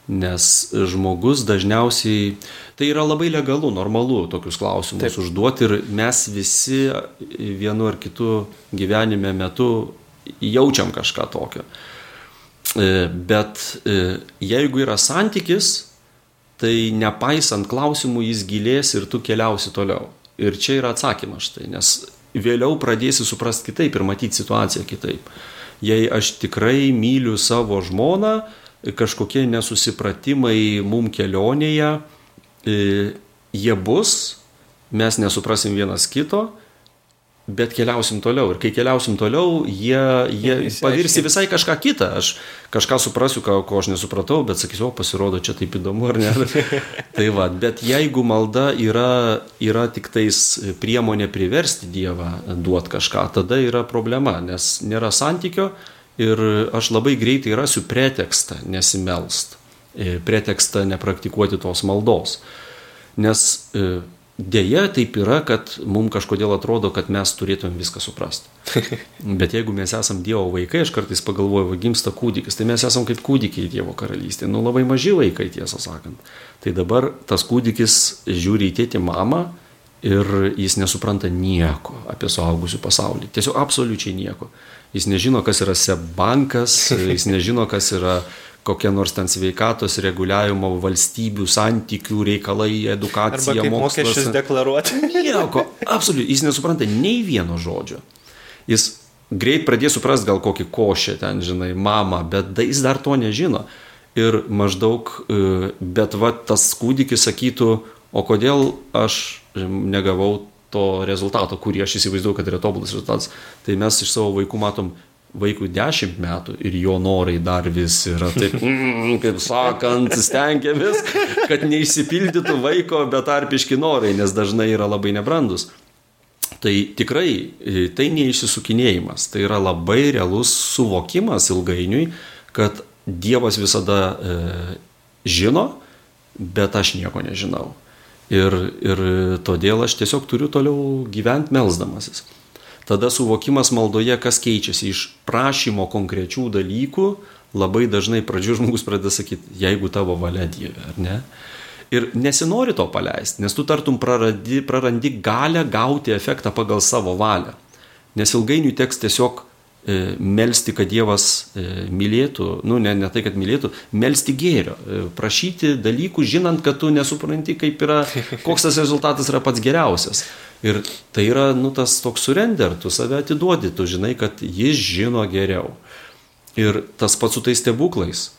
S3: nes žmogus dažniausiai, tai yra labai legalu, normalu tokius klausimus Taip. užduoti ir mes visi vienu ar kitu gyvenime metu jaučiam kažką tokio. E, bet e, jeigu yra santykis, tai nepaisant klausimų jis gilės ir tu keliausi toliau. Ir čia yra atsakymas štai, nes vėliau pradėsi suprasti kitaip ir matyti situaciją kitaip. Jei aš tikrai myliu savo žmoną, kažkokie nesusipratimai mum kelionėje, e, jie bus, mes nesuprasim vienas kito, bet keliausim toliau. Ir kai keliausim toliau, jie, jie pavirsi visai kažką kitą. Aš kažką suprasiu, ko, ko aš nesupratau, bet sakysiu, o pasirodo, čia taip įdomu ar ne. tai va, bet jeigu malda yra, yra tik tais priemonė priversti Dievą duoti kažką, tada yra problema, nes nėra santykio, ir aš labai greitai rasiu pretekstą nesimelst, e, pretekstą nepraktikuoti tos maldos. Nes e, dėja taip yra, kad mums kažkodėl atrodo, kad mes turėtumėm viską suprasti. Bet jeigu mes esam Dievo vaikai, aš kartais pagalvoju, va, gimsta kūdikis, tai mes esam kaip kūdikiai Dievo karalystėje, nu labai maži vaikai tiesą sakant. Tai dabar tas kūdikis žiūri į tėtį mamą ir jis nesupranta nieko apie suaugusių pasaulį. Tiesiog absoliučiai nieko jis nežino, kas yra SEBankas, jis nežino, kas yra kokia nors ten sveikatos reguliavimo valstybių santykių reikalai, edukacija,
S2: mokslas. Mokesčius deklaruoti.
S3: Nieko, absoliučiai, jis nesupranta nei vieno žodžio. Jis greit pradės suprasti gal kokį košę ten, žinai, mamą, bet jis dar to nežino. Ir maždaug, e, bet va tas kūdikis sakytų, o kodėl aš negavau to rezultato, kurį aš įsivaizduoju, kad yra tobulas rezultatas, tai mes iš savo vaikų matom vaikui 10 metų ir jo norai dar vis yra taip, mm, kaip sakant, stengiamės, kad neišsipildytų vaiko betarpiški norai, nes dažnai yra labai nebrandus. Tai tikrai e, tai neišsisukinėjimas, tai yra labai realus suvokimas ilgainiui, kad Dievas visada e, žino, bet aš nieko nežinau. Ir, ir todėl aš tiesiog turiu toliau gyventi melzdamasis. Tada suvokimas maldoje, kas keičiasi iš prašymo konkrečių dalykų, labai dažnai pradžių žmogus pradeda sakyti, jeigu tavo valia Dieve, ar ne? Ir nesinori to paleisti, nes tu tartum prarandi, prarandi galę gauti efektą pagal savo valią. Nes ilgainiui teks tiesiog melstį, kad Dievas e, mylėtų, nu ne, ne tai, kad mylėtų, melstį gėrio, e, prašyti dalykų, žinant, kad tu nesupranti, kaip yra, koks tas rezultatas yra pats geriausias. Ir tai yra, nu, tas toks surrender, tu save atiduodi, tu žinai, kad jis žino geriau. Ir tas pats su tais stebuklais.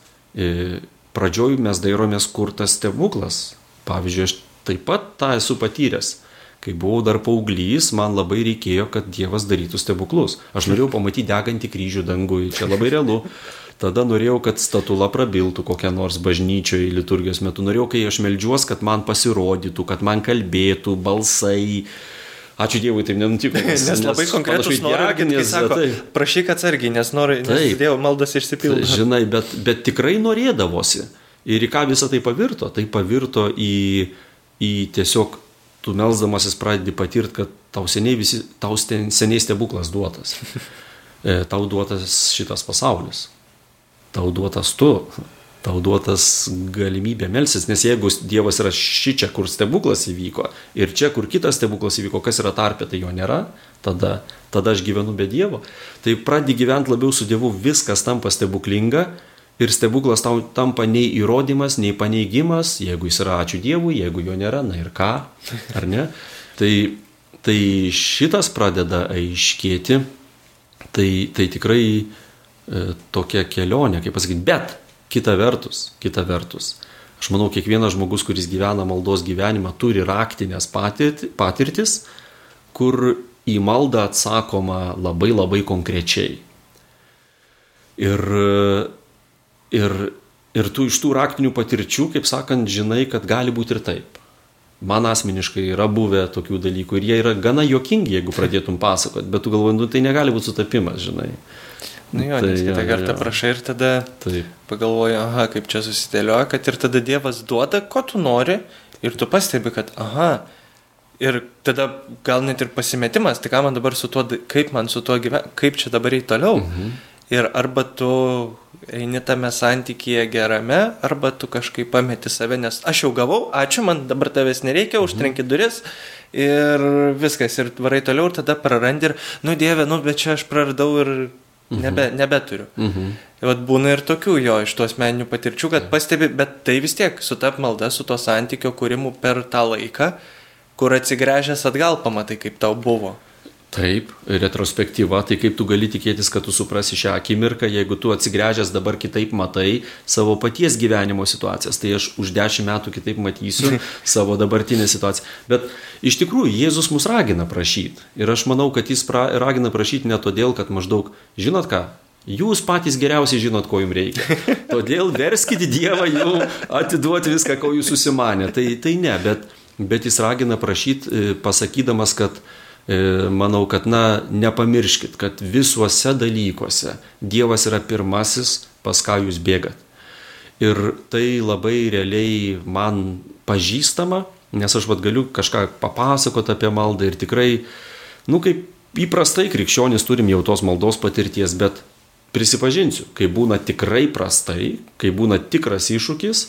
S3: Pradžioj mes dairomės, kur tas stebuklas. Pavyzdžiui, aš taip pat tą esu patyręs Kai buvau dar paauglys, man labai reikėjo, kad Dievas darytų stebuklus. Aš norėjau pamatyti degantį kryžių dangui, čia labai realu. Tada norėjau, kad statula prabiltų kokią nors bažnyčioje liturgijos metu. Norėjau, kai aš melžiuos, kad man pasirodytų, kad man kalbėtų balsai. Ačiū Dievui, taip nenutiko.
S2: Nes, nes labai konkretus sako, tai, prašyk atsargiai, nes nori, nes Dievo maldas išsipildo.
S3: Tai, žinai, bet, bet tikrai norėdavosi. Ir į ką visą tai pavirto? Tai pavirto į, į tiesiog tu melzdamasis pradedi patirti, kad tau seniai, visi, tau seniai stebuklas duotas. E, tau duotas šitas pasaulis. Tau duotas tu. Tau duotas galimybė melsis, nes jeigu Dievas yra ši čia, kur stebuklas įvyko, ir čia, kur kitas stebuklas įvyko, kas yra tarpė, tai jo nėra, tada, tada aš gyvenu be Dievo. Tai pradedi gyventi labiau su Dievu, viskas tampa stebuklinga Ir stebuklas tau tampa nei įrodymas, nei paneigimas, jeigu jis yra ačiū Dievui, jeigu jo nėra, na ir ką, ar ne? Tai, tai šitas pradeda aiškėti, tai, tai tikrai e, tokia kelionė, kaip pasakyti, bet kita vertus, kita vertus, aš manau, kiekvienas žmogus, kuris gyvena maldos gyvenimą, turi raktinės patirtis, kur į maldą atsakoma labai labai konkrečiai. Ir Ir, ir tu iš tų raktinių patirčių, kaip sakant, žinai, kad gali būti ir taip. Man asmeniškai yra buvę tokių dalykų ir jie yra gana jokingi, jeigu pradėtum pasakoti, bet tu galvoji, nu, tai negali būti sutapimas, žinai.
S2: Nu jo, tai, nes kitą ja, kartą ja. prašai ir tada Taip. pagalvoji, aha, kaip čia susidėlioja, kad ir tada Dievas duoda, ko tu nori ir tu pastebi, kad, aha, ir tada gal net ir pasimetimas, tai ką man dabar su tuo, kaip man su tuo gyventi, kaip čia dabar eiti toliau. Mhm. Ir arba tu eini tame santykėje gerame, arba tu kažkaip pameti save, nes aš jau gavau, ačiū, man dabar tavęs nereikia, užtrenki mhm. duris ir viskas, ir varai toliau, ir tada prarandi ir, nu Dieve, nu bet čia aš praradau ir mhm. nebe, nebeturiu. Mhm. Vat būna ir tokių jo iš tų asmeninių patirčių, kad pastebi, bet tai vis tiek su ta malda, su to santykio kūrimu per tą laiką, kur atsigręžęs atgal pamatai, kaip tau buvo.
S3: Taip, retrospektyva, tai kaip tu gali tikėtis, kad tu suprasi šią akimirką, jeigu tu atsigręžęs dabar kitaip matai savo paties gyvenimo situacijas, tai aš už dešimt metų kitaip matysiu savo dabartinę situaciją. Bet iš tikrųjų Jėzus mus ragina prašyti. Ir aš manau, kad jis pra, ragina prašyti ne todėl, kad maždaug, žinot ką, Jūs patys geriausiai žinot, ko jums reikia. Todėl verskite Dievą jau atiduoti viską, ko jūs susimanė. Tai, tai ne, bet, bet jis ragina prašyti, e, pasakydamas, kad uh, manau, kad, na, nepamirškit, kad visuose dalykuose Dievas yra pirmasis, pas ką jūs bėgat. Ir tai labai realiai man pažįstama, nes aš vad galiu kažką papasakoti apie maldą ir tikrai, nu, kaip įprastai krikščionys turim jau tos maldos patirties, bet prisipažinsiu, kai būna tikrai prastai, kai būna tikras iššūkis,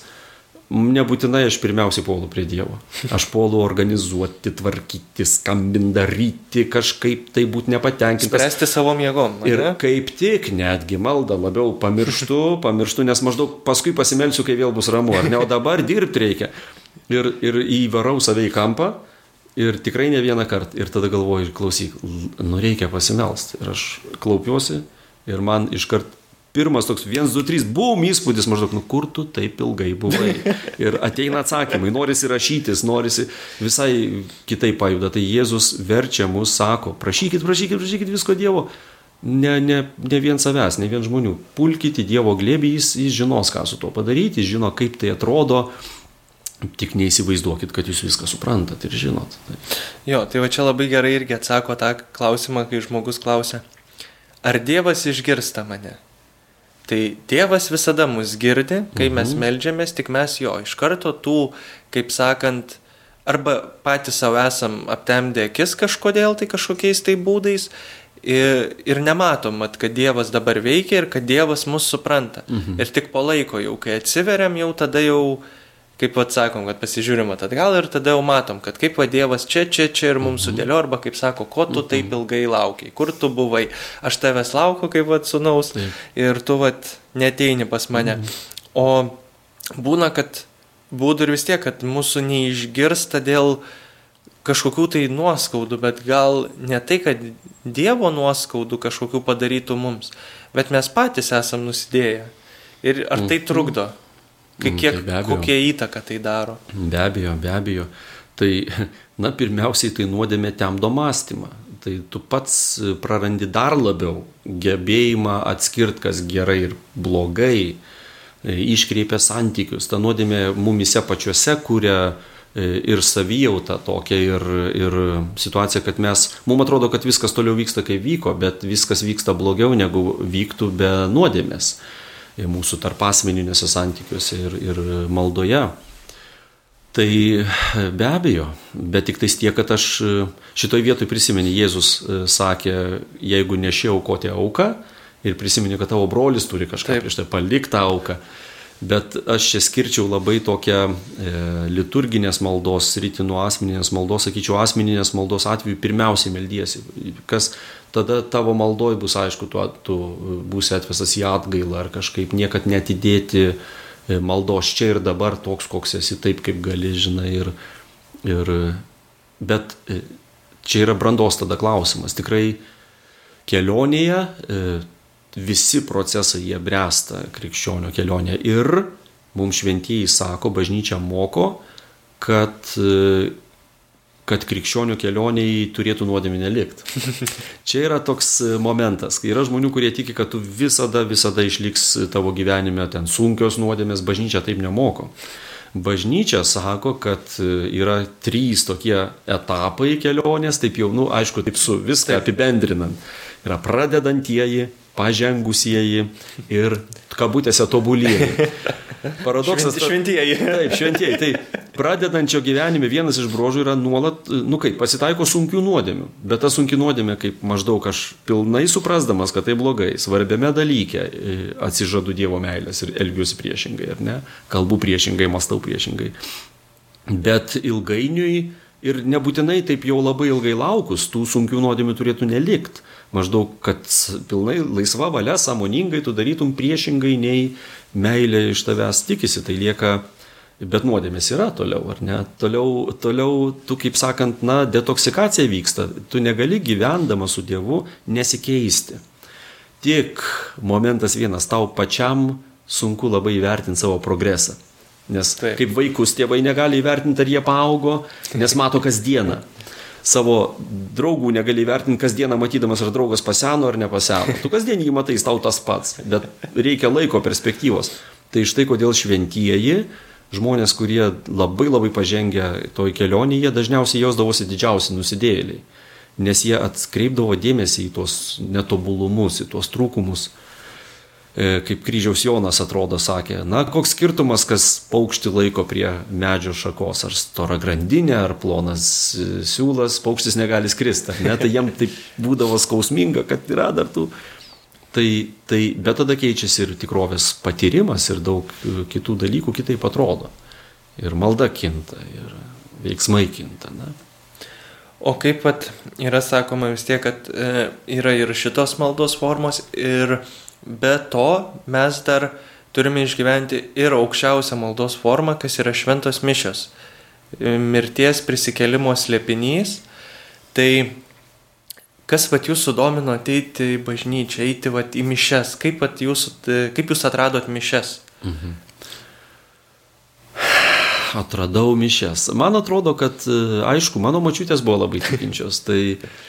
S3: Nebūtinai aš pirmiausiai puolu prie Dievo. Aš puolu organizuoti, tvarkyti, skambinti, daryti, kažkaip tai būti nepatenkintas.
S2: Spręsti savo mėgom.
S3: Ir kaip tik netgi maldą labiau pamirštu, pamirštu, nes maždaug paskui pasimelsiu, kai vėl bus ramu, ar ne, o dabar dirbti reikia. Ir, ir įvarau save į kampą ir tikrai ne vieną kartą. Ir tada galvoju, klausyk, nu reikia pasimelsti. Ir aš klaupiuosi ir man iškart pirmas toks 1, 2, 3, buvom įspūdis maždaug, nu kur tu taip ilgai buvai. Ir ateina atsakymai, norisi rašytis, norisi visai kitaip pajuda. Tai Jėzus verčia mus, sako, prašykit, prašykit, prašykit visko Dievo. Ne, ne, ne vien savęs, ne vien žmonių. Pulkite Dievo glėbį, jis, jis žinos, ką su tuo padaryti, jis žino, kaip tai atrodo. Tik neįsivaizduokit, kad jūs viską suprantat ir žinot. Tai.
S2: Jo, tai va čia labai gerai irgi atsako tą klausimą, kai žmogus klausia, ar Dievas išgirsta mane? Tai tėvas visada mus girdi, kai mhm. mes melžiamės, tik mes jo iš karto tų, kaip sakant, arba patys savo esam aptemdę akis kažkodėl tai kažkokiais tai būdais ir, ir nematom, mat, kad Dievas dabar veikia ir kad Dievas mus supranta. Mhm. Ir tik po laiko jau, kai atsiveriam, jau tada jau kaip atsakom, kad pasižiūrim atgal ir tada jau matom, kad kaip va Dievas čia, čia, čia ir mums mhm. sudėlio, arba kaip sako, ko tu taip mhm. ilgai laukiai, kur tu buvai, aš tavęs laukiu kaip va sunaus ir tu va neteini pas mane. Mhm. O būna, kad būdų ir vis tiek, kad mūsų neišgirsta dėl kažkokių tai nuoskaudų, bet gal ne tai, kad Dievo nuoskaudų kažkokių padarytų mums, bet mes patys esam nusidėję. Ir ar tai trukdo? Mhm Kai mm, kiek, tai kokie įtaka tai daro?
S3: Be abejo, be abejo. Tai, na, pirmiausiai tai nuodėmė temdo mąstymą. Tai tu pats prarandi dar labiau gebėjimą atskirti, kas gerai ir blogai, e, iškreipia santykius. Ta nuodėmė mumise pačiuose kuria e, ir savijautą tokia, ir, ir situacija, kad mes, mums atrodo, kad viskas toliau vyksta, kaip vyko, bet viskas vyksta blogiau, negu vyktų be nuodėmės mūsų tarp asmeninėse santykiuose ir, ir maldoje. Tai be abejo, bet tik tais tiek, kad aš šitoj vietoj prisimenu, Jėzus e, sakė, jeigu nešiau aukoti auką ir prisimenu, kad tavo brolis turi kažką Taip. prieš tai palikti auką, Bet aš čia skirčiau labai tokią e, liturginės maldos sritį nuo asmeninės maldos, sakyčiau, asmeninės maldos atveju pirmiausiai meldiesi. Kas tada tavo maldoj bus aišku, tu, tu būsi atvestas į atgailą ar kažkaip niekad netidėti e, maldos čia ir dabar toks, koks esi, taip kaip gali, žinai. Ir, ir, bet e, čia yra brandos tada klausimas. Tikrai kelionėje e, visi procesai jie bręsta krikščionio kelionė. Ir mums šventieji sako, bažnyčia moko, kad, kad krikščionių kelioniai turėtų nuodėmį nelikti. Čia yra toks momentas, kai yra žmonių, kurie tiki, kad tu visada, visada išliks tavo gyvenime ten sunkios nuodėmės, bažnyčia taip nemoko. Bažnyčia sako, kad yra trys tokie etapai kelionės, taip jau, nu, aišku, taip su viską apibendrinant. Yra pradedantieji, pažengusieji ir kabutėse tobulieji.
S2: Paradoksas. Šventieji.
S3: Taip, šventieji. Tai pradedančio gyvenime vienas iš brožų yra nuolat, nu kaip, pasitaiko sunkių nuodėmių. Bet ta sunki nuodėmė, kaip maždaug aš pilnai suprasdamas, kad tai blogai, svarbiame dalyke e, atsižadu Dievo meilės ir elgiuosi priešingai, ar ne? Kalbu priešingai, mastau priešingai. Bet ilgainiui ir nebūtinai taip jau labai ilgai laukus, tų sunkių nuodėmių turėtų nelikti maždaug, kad pilnai laisva valia, sąmoningai tu darytum priešingai nei meilė iš tavęs tikisi, tai lieka, bet nuodėmės yra toliau, ar ne? Toliau, toliau tu, kaip sakant, na, detoksikacija vyksta, tu negali gyvendama su Dievu nesikeisti. Tik momentas vienas, tau pačiam sunku labai įvertinti savo progresą. Nes Taip. kaip vaikus tėvai negali įvertinti, ar jie paaugo, nes mato kasdieną savo draugų negali vertinti kasdieną matydamas, ar draugas paseno ar nepaseno. Tu kasdien jį matai, tau tas pats, bet reikia laiko perspektyvos. Tai štai kodėl šventieji, žmonės, kurie labai labai pažengę toj kelionėje, dažniausiai jausdavosi didžiausi nusidėjėliai, nes jie atskreipdavo dėmesį į tuos netobulumus, į tuos trūkumus E, kaip kryžiaus Jonas atrodo sakė, na koks skirtumas, kas paukštį laiko prie medžio šakos, ar stora grandinė, ar plonas e, siūlas, paukštis negali skristi, ne, tai jam taip būdavo skausminga, kad yra dar tų. Tai, tai, bet tada keičiasi ir tikrovės patyrimas ir daug e, kitų dalykų kitaip atrodo. Ir malda kinta, ir veiksmai kinta. Ne.
S2: O kaip pat yra sakoma vis tiek, kad e, yra ir šitos maldos formos ir Be to, mes dar turime išgyventi ir aukščiausią maldos formą, kas yra šventos mišios. Mirties prisikelimo slėpinys. Tai kas vat jūsų domino ateiti į bažnyčią, eiti vat į mišes, kaip, vat jūs, kaip jūs atradot mišes? Mhm
S3: atradau mišes. Man atrodo, kad, e, aišku, mano mačiutės buvo labai tikinčios. Tai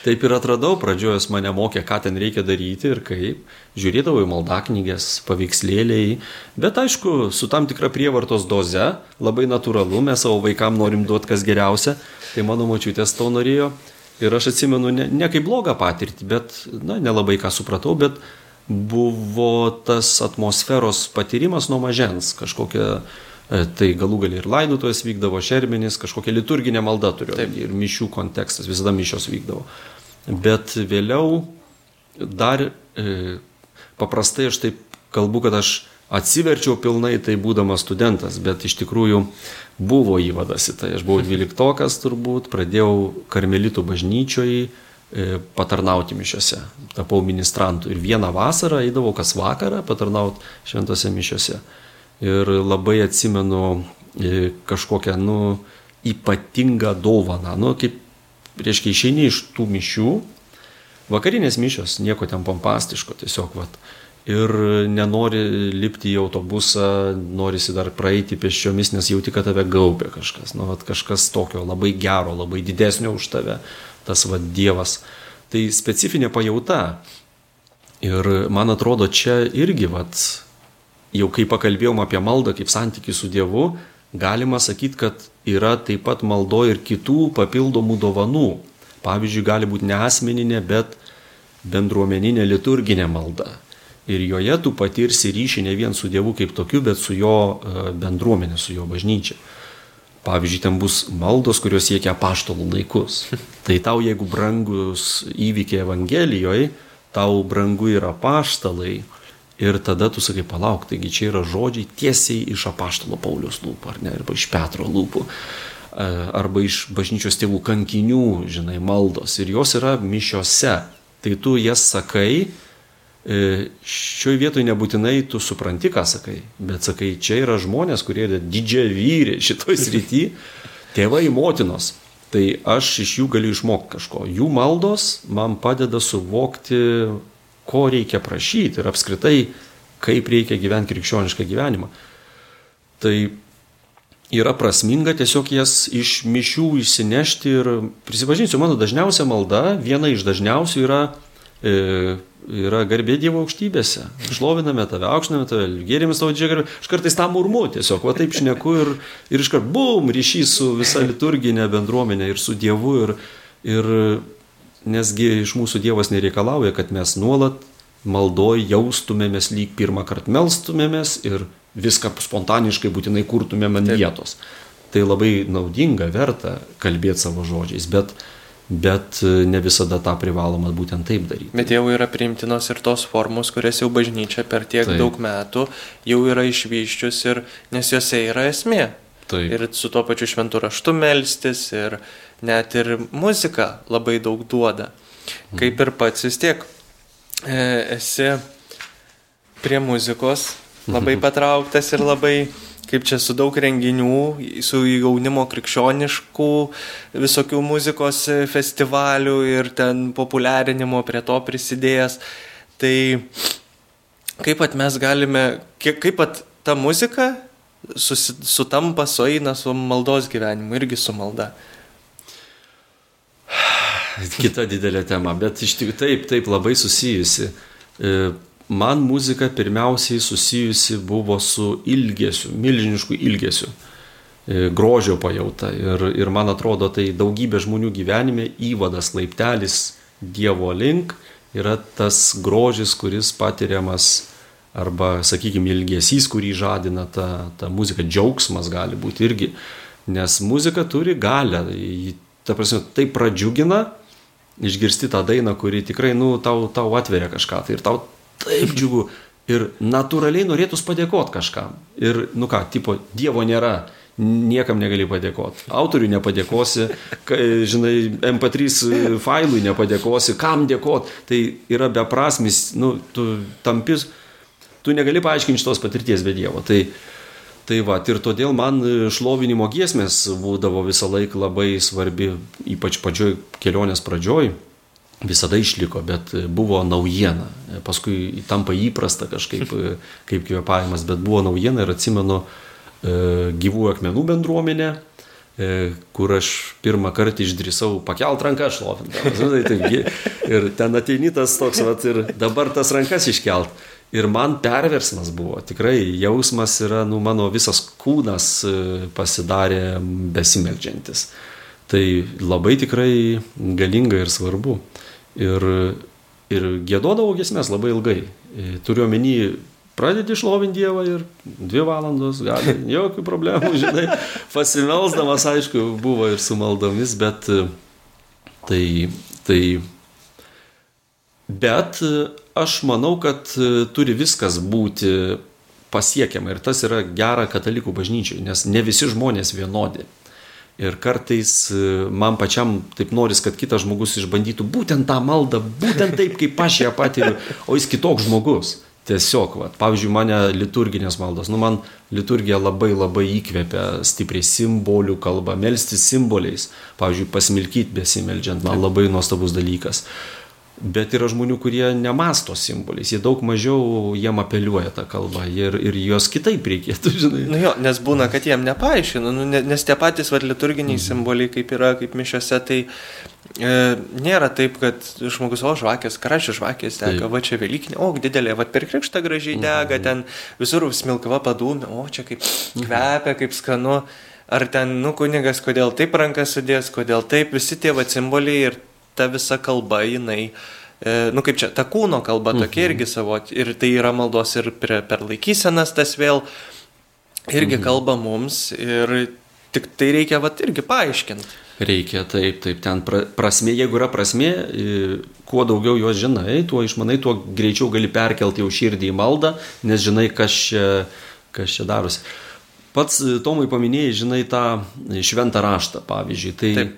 S3: taip ir atradau, pradžiojas mane mokė, ką ten reikia daryti ir kaip. Žiūrėdavau į maldaknygės, paveikslėliai. Bet aišku, su tam tikra prievartos doze, labai natūralu, mes savo vaikam norim duoti kas geriausia. Tai mano mačiutės to norėjo. Ir aš atsimenu ne, ne kaip blogą patirtį, bet, na, nelabai ką supratau, bet buvo tas atmosferos patyrimas nuo mažens, kažkokia E, tai galų gali ir laidotuvės vykdavo, šermenys, kažkokia liturginė malda turėjo Taip. ir mišių kontekstas, visada mišios vykdavo. Bet vėliau dar e, paprastai aš taip kalbu, kad aš atsiverčiau pilnai tai būdamas studentas, bet iš tikrųjų buvo įvadas į tai. Aš buvau dvyliktokas turbūt, pradėjau karmelitų bažnyčioj e, patarnauti mišiose, tapau ministrantu ir vieną vasarą eidavau kas vakarą patarnauti šventose mišiose ir labai atsimenu e, kažkokią, nu, ypatingą dovaną. Nu, kaip, reiškia, išeini iš tų mišių, vakarinės mišios, nieko ten pompastiško, tiesiog, vat. Ir nenori lipti į autobusą, norisi dar praeiti pėsčiomis, nes jauti, kad tave gaubė kažkas, nu, vat, kažkas tokio labai gero, labai didesnio už tave, tas vat Dievas. Tai specifinė pajauta. Ir man atrodo, čia irgi vat, jau kai pakalbėjom apie maldą kaip santykių su Dievu, galima sakyti, kad yra taip pat maldo ir kitų papildomų dovanų. Pavyzdžiui, gali būti ne asmeninė, bet bendruomeninė liturginė malda. Ir joje tu patirsi ryšį ne vien su Dievu kaip tokiu, bet su jo e, bendruomenė, su jo bažnyčia. Pavyzdžiui, ten bus maldos, kurios siekia paštalų laikus. Tai tau, jeigu brangus įvykiai Evangelijoje, tau brangu yra paštalai, Ir tada tu sakai, palauk, taigi čia yra žodžiai tiesiai iš apaštalo Paulius lūpų, ar ne, arba iš Petro lūpų, e, arba iš bažnyčios tėvų kankinių, žinai, maldos. Ir jos yra mišiose. Tai tu jas sakai, šioje vietoje nebūtinai tu supranti, ką sakai, bet sakai, čia yra žmonės, kurie yra didžia vyrė šitoj srity, tėvai, motinos. Tai aš iš jų galiu išmokti kažko. Jų maldos man padeda suvokti ko reikia prašyti ir apskritai, kaip reikia gyventi krikščionišką gyvenimą. Tai yra prasminga tiesiog jas iš mišių išsinešti ir prisipažinsiu, mano dažniausia malda, viena iš dažniausių yra, e, yra garbė Dievo aukštybėse. Šloviname tave, aukštiname tave, gėrėmės tavo didžiąją garbę. Aš kartais tam urmu tiesiog, va taip šneku ir, ir iškart, bum, ryšys su visa liturginė bendruomenė ir su Dievu. Ir, ir Nesgi iš mūsų Dievas nereikalauja, kad mes nuolat maldoj jaustumėmės lyg pirmą kartą melstumėmės ir viską spontaniškai būtinai kurtumėm ant vietos. Tai labai naudinga, verta kalbėti savo žodžiais, bet, bet ne visada tą privaloma būtent taip daryti.
S2: Bet jau yra priimtinos ir tos formos, kurias jau bažnyčia per tiek taip. daug metų jau yra išvyščius ir nes juose yra esmė. Taip. Ir su tuo pačiu šventu raštu melstis ir net ir muzika labai daug duoda. Kaip ir pats vis tiek e, esi prie muzikos labai patrauktas ir labai, kaip čia su daug renginių, su jaunimo krikščioniškų visokių muzikos festivalių ir ten populiarinimo prie to prisidėjęs. Tai kaip pat mes galime, kaip pat ta muzika susi, sutampa, sueina su maldos gyvenimu, irgi su malda.
S3: kita didelė tema, bet iš tikrųjų taip, taip labai susijusi. Man muzika pirmiausiai susijusi buvo su ilgesiu, milžinišku ilgesiu, e, grožio pajauta. Ir, ir man atrodo, tai daugybė žmonių gyvenime įvadas laiptelis Dievo link yra tas grožis, kuris patiriamas arba, sakykime, ilgesys, kurį žadina ta, ta muzika, džiaugsmas gali būti irgi. Nes muzika turi galę, ta prasme, tai pradžiugina, išgirsti tą dainą, kuri tikrai, nu, tau, tau atveria kažką. Tai ir tau taip džiugu. Ir natūraliai norėtus padėkoti kažkam. Ir, nu ką, tipo, Dievo nėra, niekam negali padėkoti. Autoriui nepadėkosi, žinai, MP3 failui nepadėkosi, kam dėkoti. Tai yra beprasmis, nu, tu tampis, tu negali paaiškinti šitos patirties be Dievo. Tai, Tai va, ir todėl man šlovinimo giesmės būdavo visą laiką labai svarbi, ypač pačioj kelionės pradžioj, visada išliko, bet buvo naujiena. Paskui tampa įprasta kažkaip kaip kvepavimas, bet buvo naujiena ir atsimenu e, gyvų akmenų bendruomenę, e, kur aš pirmą kartą išdrįsau pakelt ranką šlovinti. Ir ten ateini tas toks, vat, ir dabar tas rankas iškelt. Ir man perversmas buvo, tikrai jausmas yra, nu, mano visas kūnas e, pasidarė besimeldžiantis. Tai labai tikrai galinga ir svarbu. Ir, ir gėdodavau gesmes labai ilgai. E, turiu omeny, pradedi šlovinti Dievą ir dvi valandos, gali, jokių problemų, žinai, pasimelsdamas, aišku, buvo ir su maldomis, bet e, tai, tai Bet e, aš manau, kad turi viskas būti pasiekiama ir tas yra gera katalikų bažnyčiai, nes ne visi žmonės vienodi. Ir kartais e, man pačiam taip noris, kad kitas žmogus išbandytų būtent tą maldą, būtent taip, kaip aš ją patiriu, o jis kitoks žmogus. Tiesiog, va, pavyzdžiui, mane liturginės maldos, nu man liturgija labai labai įkvepia stipriai simbolių kalba, melstis simboliais, pavyzdžiui, pasmilkyti besimeldžiant, man labai nuostabus dalykas. Uh, Bet yra žmonių, kurie nemasto simboliais, jie daug mažiau jiem apeliuoja tą kalbą ir, ir juos kitaip reikėtų, žinai.
S2: Nu jo, nes būna, kad jiem nepaaiškina, nu, nes tie patys vad liturginiai simboliai, kaip yra, kaip mišiose, tai e, nėra taip, kad žmogus, o žvakės, karačių žvakės dega, taip. va čia Velykinė, o didelė, va per krikštą gražiai dega, mhm. ten visur smilkava padūmė, o čia kaip mhm. kvepia, kaip skanu. Ar ten, nu, kunigas, kodėl taip rankas sudės, kodėl taip, visi tie va simboliai ir ta visa kalba jinai, e, nu kaip čia, ta kūno kalba tokia mhm. irgi savo, ir tai yra maldos ir per, per laikysenas tas vėl irgi mhm. kalba mums ir tik tai reikia vat irgi paaiškinti.
S3: Reikia, taip, taip, ten pra, prasme, jeigu yra prasme, kuo daugiau jos žinai, tuo išmanai, tuo greičiau gali perkelti jau širdį į maldą, nes žinai, kas čia, kas čia darosi. Pats e, Tomui paminėjai, žinai, tą šventą raštą, pavyzdžiui. Tai, taip.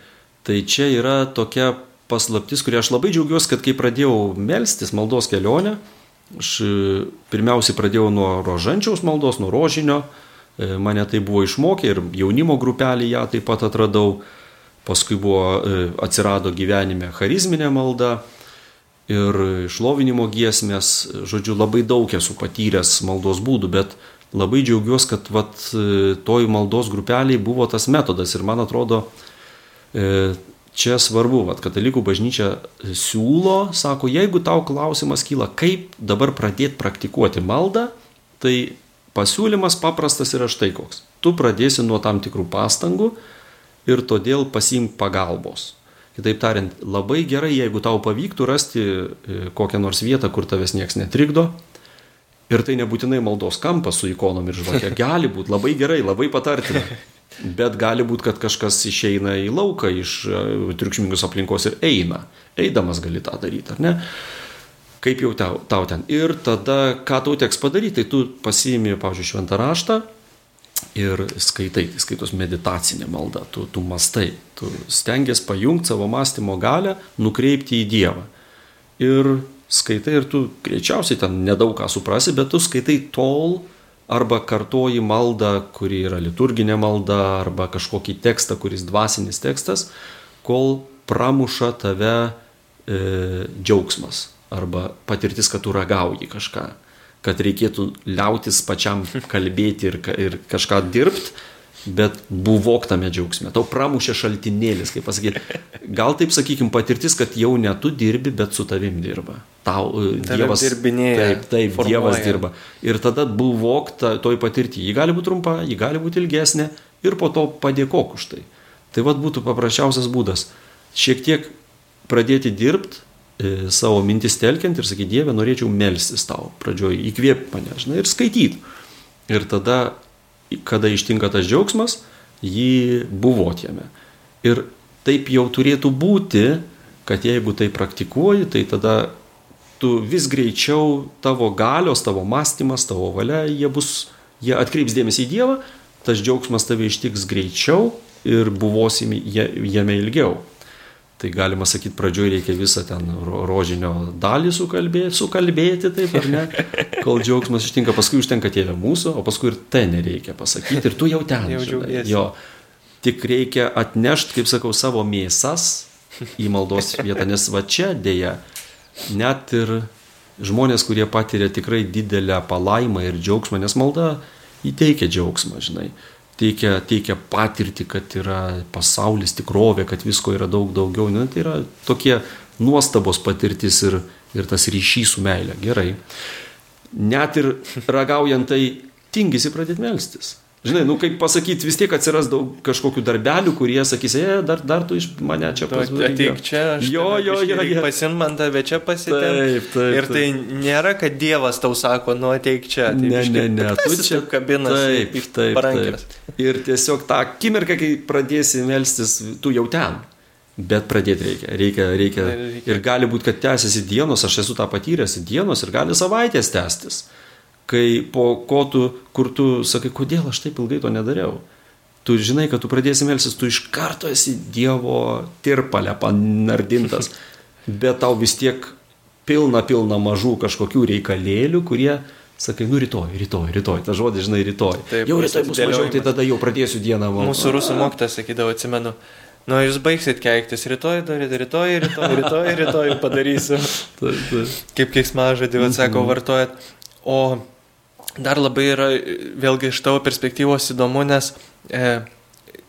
S3: tai čia yra tokia paslaptis, kurie aš labai džiaugiuosi, kad kai pradėjau melstis maldos kelionę, aš e, pirmiausiai pradėjau nuo rožančiaus maldos, nuo rožinio, e, mane tai buvo išmokę ir jaunimo grupelį ją taip pat atradau. Paskui buvo, e, atsirado gyvenime charizminė malda ir šlovinimo giesmės, žodžiu, labai daug esu patyręs maldos būdų, bet labai džiaugiuosi, kad vat, toj maldos grupeliai buvo tas metodas. Ir man atrodo, čia svarbu, vat, katalikų bažnyčia siūlo, sako, jeigu tau klausimas kyla, kaip dabar pradėti praktikuoti maldą, tai pasiūlymas paprastas yra štai koks. Tu pradėsi nuo tam tikrų pastangų, ir todėl pasimk pagalbos. Kitaip tariant, labai gerai, jeigu tau pavyktų rasti e, kokią nors vietą, kur tavęs niekas netrikdo. Ir tai nebūtinai maldos kampas su ikonom ir žvakė. Gali būti labai gerai, labai patartina. Bet gali būti, kad kažkas išeina į lauką iš e, triukšmingos aplinkos ir eina. Eidamas gali tą daryti, ar ne? Kaip jau tau, tau ten. Ir tada, ką tau teks padaryti, tai tu pasiimi, pavyzdžiui, šventą raštą, ir skaitai, tai skaitos meditacinė malda, tu, tu mastai, tu stengiasi pajungti savo mąstymo galę, nukreipti į Dievą. Ir skaitai ir tu greičiausiai ten nedaug ką suprasi, bet tu skaitai tol, arba kartoji maldą, kuri yra liturginė malda, arba kažkokį tekstą, kuris dvasinis tekstas, kol pramuša tave e, džiaugsmas, arba patirtis, kad tu ragauji kažką. Kad reikėtų liautis pačiam kalbėti ir, ir kažką dirbti, bet buvok tame džiaugsme. Tau pramušė šaltinėlis, kaip pasakyti. Gal taip sakykim, patirtis, kad jau ne tu dirbi, bet su tavim dirba. Tau uh, Dievas.
S2: Dirbinėja,
S3: taip, taip, formuoja. Dievas dirba. Ir tada buvok ta, toj patirti. Ji gali būti trumpa, ji gali būti ilgesnė ir po to padėkok už tai. Tai vad būtų paprasčiausias būdas. Šiek tiek pradėti dirbti E, savo mintis telkiant ir sakyti, Dieve, norėčiau melstis tau, pradžioj įkvėp mane, žinai, ir skaityti. Ir tada, kada ištinka tas džiaugsmas, jį buvot jame. Ir taip jau turėtų būti, kad jeigu tai praktikuoji, tai tada tu vis greičiau tavo galios, tavo mąstymas, tavo valia, jie bus, jie atkreips dėmesį į Dievą, tas džiaugsmas tave ištiks greičiau ir buvosimi jame ilgiau. Tai galima sakyti, pradžioj reikia visą ten rožinio dalį sukalbėti, sukalbėti taip ar ne, kol džiaugsmas ištinka, paskui užtenka tėvė mūsų, o paskui ir ten nereikia pasakyti ir tu jau ten.
S2: Jau žinai,
S3: jo, tik reikia atnešti, kaip sakau, savo mėsas į maldos vietą, nes va čia dėja net ir žmonės, kurie patiria tikrai didelę palaimą ir džiaugsmą, nes malda įteikia džiaugsmą, žinai teikia, teikia patirtį, kad yra pasaulis tikrovė, kad visko yra daug daugiau. Ne, tai yra tokie nuostabos patirtis ir, ir tas ryšys su meilė. Gerai. Net ir ragaujant tai tingisi pradėti melstis. Žinai, nu kaip pasakyti, vis tiek atsiras daug kažkokių darbelių, kurie sakys, e, dar, dar tu iš mane čia
S2: pasakys. Ateik čia, aš
S3: jo, jo, jo, jo.
S2: pasim man tave čia pasitėm. Taip, taip. Ir tai taip. nėra, kad Dievas tau sako, nu ateik čia.
S3: Taip, ne, ne, ne,
S2: tu čia kabinas.
S3: Taip, taip, parankės. taip. Ir tiesiog tą akimirką, kai pradėsi melstis, tu jau ten. Bet pradėti reikia. Reikia, reikia. reikia. Ir gali būti, kad tęsiasi dienos, aš esu tą patyręs, dienos ir gali savaitės tęstis kai po ko tu, kur tu sakai, kodėl aš taip ilgai to nedariau. Tu žinai, kad tu pradėsi melsis, tu iš karto esi Dievo tirpalę panardintas, bet tau vis tiek pilna, pilna mažų kažkokių reikalėlių, kurie sakai, nu rytoj, rytoj, rytoj, ta žodis, žinai, rytoj. Taip, jau rytoj bus mažiau, tai tada jau pradėsiu dieną.
S2: Man. Mūsų rusų mokytas sakydavo, atsimenu, nu jūs baigsit keiktis, rytoj, rytoj, rytoj, rytoj, rytoj, rytoj padarysiu. taip, taip. Kaip keiksmažodį, atsako, mhm. vartojat. O dar labai yra vėlgi iš tavo perspektyvos įdomu, nes e,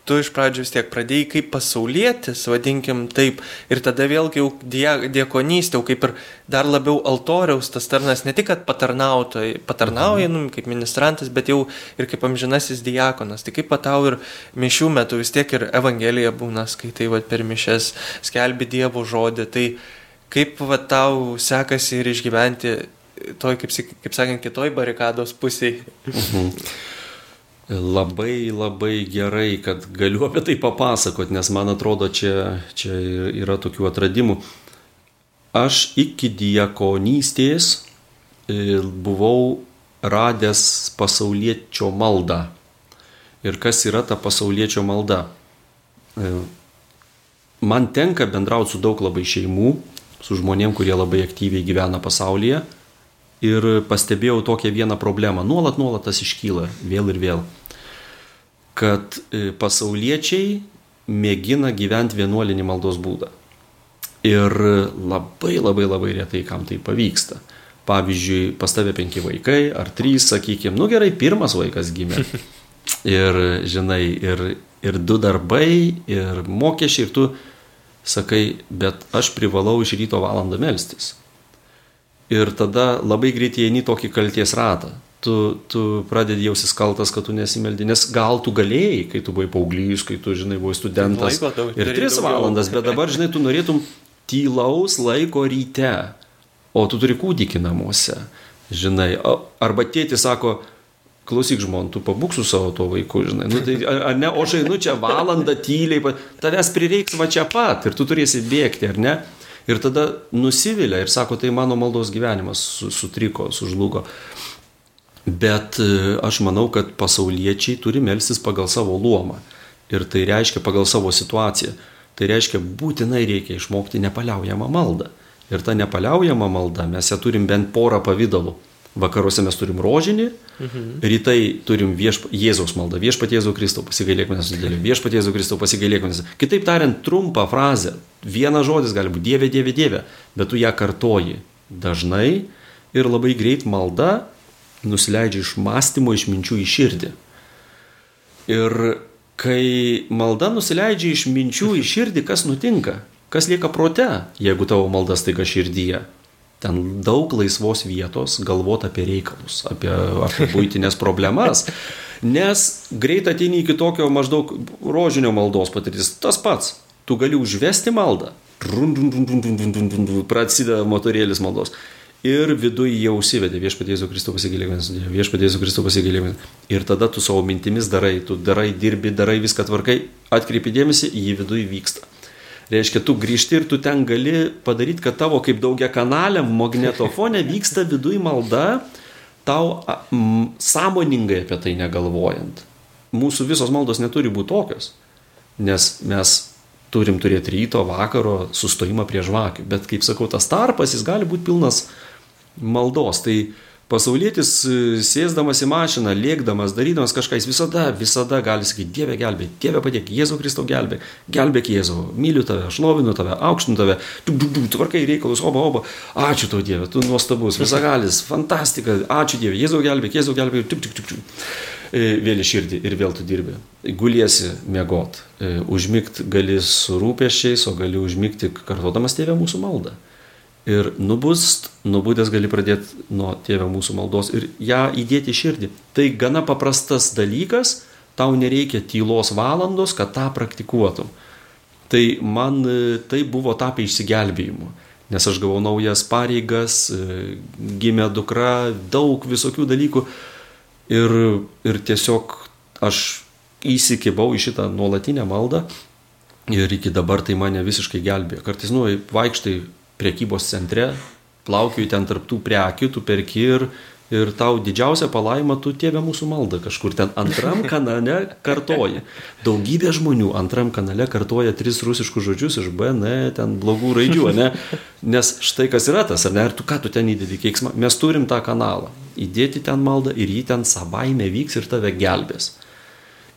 S2: tu iš pradžių vis tiek pradėjai kaip pasaulietis, vadinkim taip, ir tada vėlgi jau die, diekonystė, jau kaip ir dar labiau altoriaus tas tarnas, ne tik, kad patarnauja, patarnauja mhm. nu, kaip ministrantas, bet jau ir kaip amžinasis diakonas. Tai kaip patau ir mišių metu vis tiek ir evangelija būna, skaitai va, per mišes, skelbi Dievo žodį. Tai kaip va, tau sekasi ir išgyventi toj, kaip, kaip sakant, kitoj barikados pusėje. Mhm.
S3: Labai labai gerai, kad galiu apie tai papasakot, nes man atrodo, čia, čia yra tokių atradimų. Aš iki diekonystės e, buvau radęs pasaulietčio maldą. Ir kas yra ta pasaulietčio malda? E, man tenka bendrauti su daug labai šeimų, su žmonėm, kurie labai aktyviai gyvena pasaulyje ir pastebėjau tokią vieną problemą. Nuolat, nuolat tas iškyla vėl ir vėl. Kad e, pasauliečiai mėgina gyventi vienuolinį maldos būdą. Ir labai labai labai retai kam tai pavyksta. Pavyzdžiui, pas tave penki vaikai ar trys, sakykime, nu gerai, pirmas vaikas gimė. Ir, žinai, ir, ir du darbai, ir mokesčiai, ir tu sakai, bet aš privalau iš ryto valandą melstis ir tada labai greitai eini tokį kalties ratą. Tu, tu pradedi jausis kaltas, kad tu nesimeldi, nes gal tu galėjai, kai tu buvai paauglys, kai tu, žinai, buvai studentas.
S2: Laiko daug-
S3: ir tris
S2: daugiau.
S3: valandas, bet dabar, žinai, tu norėtum tylaus laiko ryte, o tu turi kūdikį namuose. Žinai, arba tėti sako, klausyk žmon, tu pabūk su savo tuo vaiku, žinai. Nu, tai, ar, ne, o aš einu čia valandą tyliai, tavęs prireiks va čia pat ir tu turėsi bėgti, ar ne? Ir tada nusivilia ir sako, tai mano maldos gyvenimas su- sutriko, sužlugo. Bet e, aš manau, kad pasauliečiai turi melstis pagal savo luomą. Ir tai reiškia pagal savo situaciją. Tai reiškia, būtinai reikia išmokti nepaliaujamą maldą. Ir ta nepaliaujama malda, mes ją turim bent porą pavydalų. Vakaruose mes turim rožinį, mhm. rytai turim viešpa, Jėzaus maldą. Viešpat Jėzau Kristau, pasigailėk manęs dideliu. Viešpat Jėzau Kristau, pasigailėk manęs. Kitaip tariant, trumpą frazę. Vienas žodis gali būti Dieve, Dieve, Dieve, bet tu ją kartoji dažnai ir labai greit malda nusileidžia iš mąstymo, iš minčių į širdį. Ir kai malda nusileidžia iš minčių į širdį, kas nutinka? Kas lieka prote, jeigu tavo malda staiga širdyje? ten daug laisvos vietos galvoti apie reikalus, apie, apie būtinės problemas. Nes greit ateini iki tokio maždaug rožinio maldos patirtis. Tas pats, tu gali užvesti maldą. Prasideda motorėlis maldos. Ir viduje jau užsivedė viešpatėzų Kristų pasigilėjimas, viešpatėzų Kristų pasigilėjimas. Ir tada tu savo mintimis darai, tu darai, dirbi, darai viską tvarkai, atkreipi dėmesį, jį viduje vyksta. Reiškia, tu grįžti ir tu ten gali padaryti, kad tavo kaip daugia kanaliam magnetofone vyksta viduje malda, tau a, m, sąmoningai apie tai negalvojant. Mūsų visos maldos neturi būti tokios, nes mes turim turėti ryto, vakaro sustojimą prie žvakių. Bet, kaip sakau, tas tarpas jis gali būti pilnas maldos. Tai pasaulietis e, sėsdamas į mašiną, lėkdamas, darydamas kažką, jis visada, visada gali sakyti, Dieve gelbėk, Dieve padėk, Jėzau Kristau gelbėk, gelbėk Jėzau, myliu tave, aš lovinu tave, aukštinu tave, tu, tu, tu, tvarkai reikalus, oba, oba, ačiū tau Dieve, tu nuostabus, visagalis, fantastika, ačiū Dieve, Jėzau gelbėk, Jėzau gelbėk, tik, tik, tik, tik. Vėl į širdį ir vėl tu dirbi. Guliesi miegot. E, Užmigt gali su rūpeščiais, o gali užmigti kartodamas tėvę mūsų maldą. Ir nubust, nubudęs gali pradėti nuo tėvę mūsų maldos ir ją įdėti širdį. Tai gana paprastas dalykas, tau nereikia tylos valandos, kad tą praktikuotum. Tai man e, tai buvo tapę išsigelbėjimu. Nes aš gavau naujas pareigas, e, gimė dukra, daug visokių dalykų. Ir, ir tiesiog aš įsikibau į šitą nuolatinę maldą ir iki dabar tai mane visiškai gelbėjo. Kartais, nu, vaikštai priekybos centre, plaukiui ten tarptų prekių, tu perki ir, ir tau didžiausia palaima, tu tėvė mūsų maldą kažkur ten antram kanale kartoji. Daugybė žmonių antram kanale kartoja tris rusiškus žodžius iš B, N, ten blogų raidžių, ne? Nes štai kas yra tas, ar ne? Ir tu ką tu ten įdedi keiksmą? Mes turim tą kanalą. Įdėti ten maldą ir jį ten savaime vyks ir tave gelbės.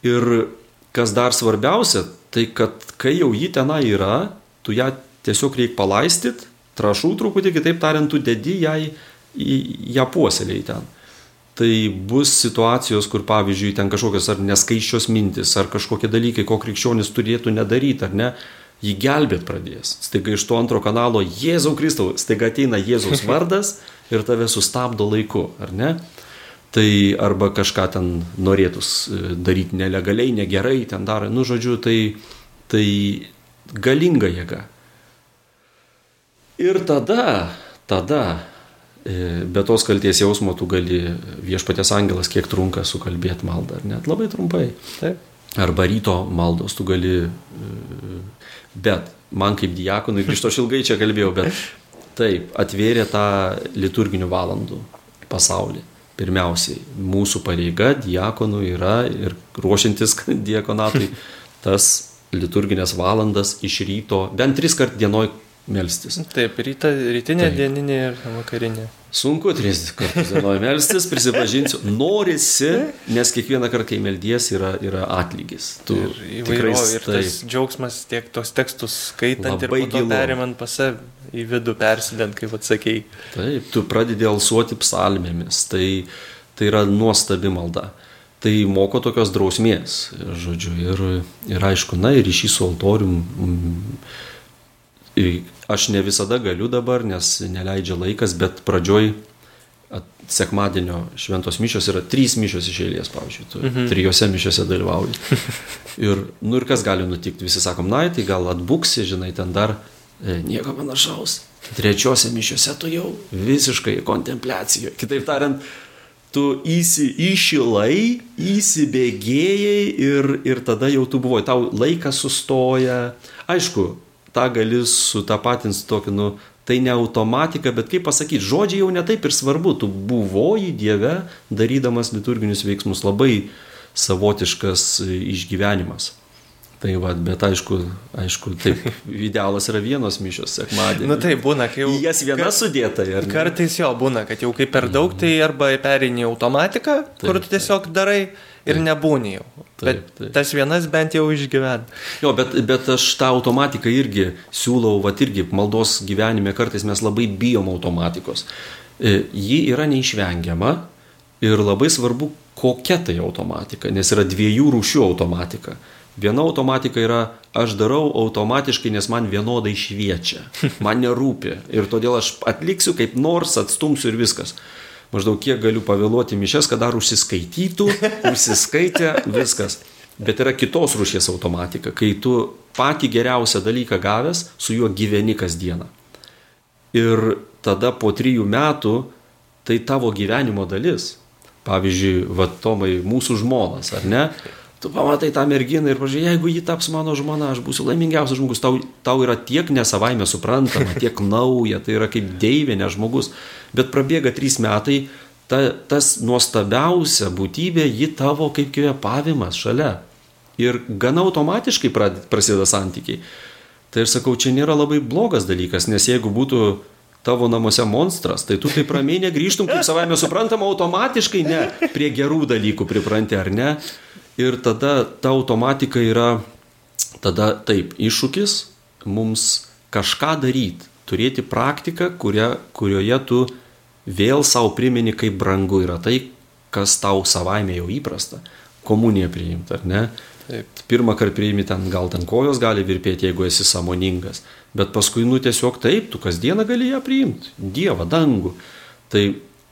S3: Ir kas dar svarbiausia, tai kad kai jau jį tenai yra, tu ją tiesiog reikia palaistyt, trašų truputį, kitaip tariant, tu dedi į, ją puoseliai ten. Tai bus situacijos, kur pavyzdžiui ten kažkokios ar neskaiščios mintis, ar kažkokie dalykai, ko krikščionis turėtų nedaryti, ar ne, jį gelbėt pradės. Staiga iš to antro kanalo Jėzau Kristau, staiga ateina Jėzaus vardas ir tave sustabdo laiku, ar ne? Tai arba kažką ten norėtus daryti nelegaliai, negerai, ten daro, nu žodžiu, tai, tai galinga jėga. Ir tada, tada e, be tos kalties jausmo tu gali viešpatės angelas kiek trunka sukalbėti maldą, ar net labai trumpai.
S2: Taip.
S3: Arba ryto maldos tu gali, e, bet man kaip diakonui, grįžto aš ilgai čia kalbėjau, bet taip, atvėrė tą liturginių valandų pasaulį. Pirmiausiai, mūsų pareiga diakonų yra ir ruošiantis diakonatui tas liturginės valandas iš ryto, bent tris kart dienoj melstis.
S2: Taip, ryta, rytinė,
S3: Taip.
S2: dieninė ir vakarinė.
S3: Sunku tris kartus dienoj melstis, prisipažinsiu, norisi, nes kiekvieną kartą, kai meldies, yra, yra atlygis. Tu
S2: Ir įvairovė, ir
S3: taip,
S2: tas džiaugsmas tiek tos tekstus skaitant
S3: Labai
S2: ir perimant pas save į vidų persidant, kaip atsakėjai.
S3: Taip, tu pradedi alsuoti psalmėmis, tai, tai yra nuostabi malda. Tai moko tokios drausmės, žodžiu, ir, ir aišku, na ir ryšys su altorium. mm, ir Aš ne visada galiu dabar, nes neleidžia laikas, bet pradžioj at- sekmadienio šventos mišios yra trys mišios iš eilės, pavyzdžiui, tu mhm. trijose mišiose dalyvauji. Ir, nu ir kas gali nutikti, visi sakom, na, tai gal atbuksi, žinai, ten dar e, nieko panašaus. Trečiose mišiose tu jau visiškai kontempliacijoje. Kitaip tariant, tu įsi, išilai, įsibėgėjai ir, ir tada jau tu buvai, tau laikas sustoja. Aišku, tą gali sutapatinti su tokiu, nu, tai ne automatika, bet kaip pasakyti, žodžiai jau netaip ir svarbu, tu buvoji Dieve, darydamas liturginius veiksmus, labai savotiškas išgyvenimas. Tai va, bet aišku, aišku, taip, idealas yra vienos mišios sekmadienį.
S2: Nu tai būna, kai jau...
S3: Jas viena sudėta, ar ne?
S2: Kartais jo būna, kad jau kaip per daug, tai arba pereini į automatiką, kur tu tiesiog darai ir nebūni jau.
S3: Taip,
S2: Bet
S3: taip.
S2: tas vienas bent jau išgyvena.
S3: Jo, bet, bet aš tą automatiką irgi siūlau, va irgi maldos gyvenime kartais mes labai bijom automatikos. E, Ji yra neišvengiama ir labai svarbu, kokia tai automatika, nes yra dviejų rūšių automatika. Viena automatika yra, aš darau automatiškai, nes man vienodai šviečia, man nerūpi ir todėl aš atliksiu kaip nors, atstumsiu ir viskas. Maždaug kiek galiu pavėluoti mišes, kad dar užsiskaitytų, užsiskaitė, viskas. Bet yra kitos rūšies automatika, kai tu patį geriausią dalyką gavęs, su juo gyveni kasdieną. Ir tada po trijų metų tai tavo gyvenimo dalis. Pavyzdžiui, va Tomai, mūsų žmonas, ar ne? Tu pamatai tą merginą ir pažiūrėjai, jeigu ji taps mano žmona, aš būsiu laimingiausias žmogus, tau, tau yra tiek nesavaime suprantama, tiek nauja, tai yra kaip deivinė žmogus. Bet prabėga trys metai, ta, tas nuostabiausia būtybė, ji tavo kaip kvėpavimas šalia. Ir gana automatiškai prasideda santykiai. Tai aš sakau, čia nėra labai blogas dalykas, nes jeigu būtų tavo namuose monstras, tai tu taip ramiai negrįžtum, kaip savame suprantama, automatiškai ne, prie gerų dalykų pripranti ar ne. Ir tada ta automatika yra, tada taip, iššūkis mums kažką daryti, turėti praktiką, kuria, kurioje tu vėl savo primeni, kaip brangu yra tai, kas tau savaime jau įprasta. Komuniją priimti, ar ne?
S2: Taip.
S3: Pirmą kartą priimi ten, gal ten kojos gali virpėti, jeigu esi samoningas. Bet paskui, nu tiesiog taip, tu kasdieną gali ją priimti. Dievą, dangų. Tai,